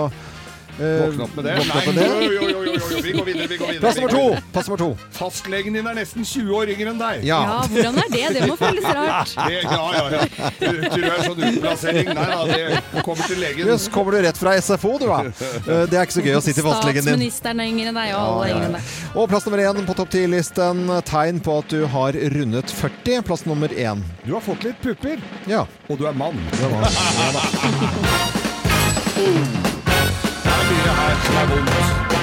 Våkne opp med det. våkne opp med det? jo, jo, jo, jo, jo, vi går videre, vi går videre. Plass nummer to. Plass nummer to. Fastlegen din er nesten 20 år yngre enn deg. Ja. Ja, hvordan er det? Det må føles rart. Det, ja, ja, ja. Du tror det er sånn utplassering? Nei da, det kommer til legen. Jøss, kommer du rett fra SFO, du da? Eh, Det er ikke så gøy å sitte i fastlegen din. Statsministeren er yngre enn deg, og alle er yngre enn deg. Og plass nummer én på topp ti-listen. Tegn på at du har rundet 40. Plass nummer én. Du har fått litt pupper, Ja. og du er mann. Det var, ja, da. Det er mye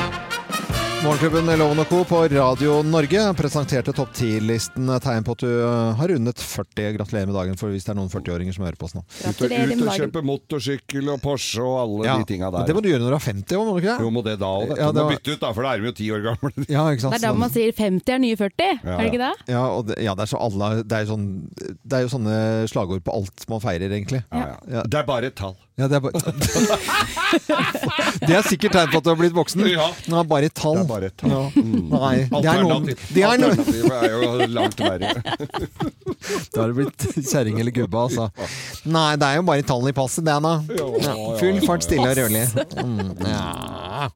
Morgenklubben Loven Co. på Radio Norge presenterte topp 10-listen tegn på at du eh, har rundet 40. Gratulerer med dagen, for hvis det er noen 40-åringer som hører på oss nå. Ut og, dagen ut og kjøpe motorsykkel og Porsche og alle Ja, de tinga der. Det må du gjøre når du er 50 òg, må du ikke det? Jo, må det da òg. Ja, du må var- bytte ut, da, for da er vi jo ti år gamle. Ja, ikke sant? Det er da man sier 50 er nye 40, er det ikke det? Ja, og det, ja, det er så alle Det er, sånn, det er jo sånne slagord på alt man feirer, egentlig. Ja, ja. Ja. Det er bare et tall. Ja, det er bare Det er sikkert tegn på at du har blitt voksen. Ja. Det er bare et tall. Det bare ta no. mm. Nei, det er noen Det er noen Alternativet er jo langt verre. Da har det blitt kjerring eller gubbe, altså. Nei, det er jo bare tallene i passet, det, da. Ja, full fart, stille og rødlig. Mm, ja.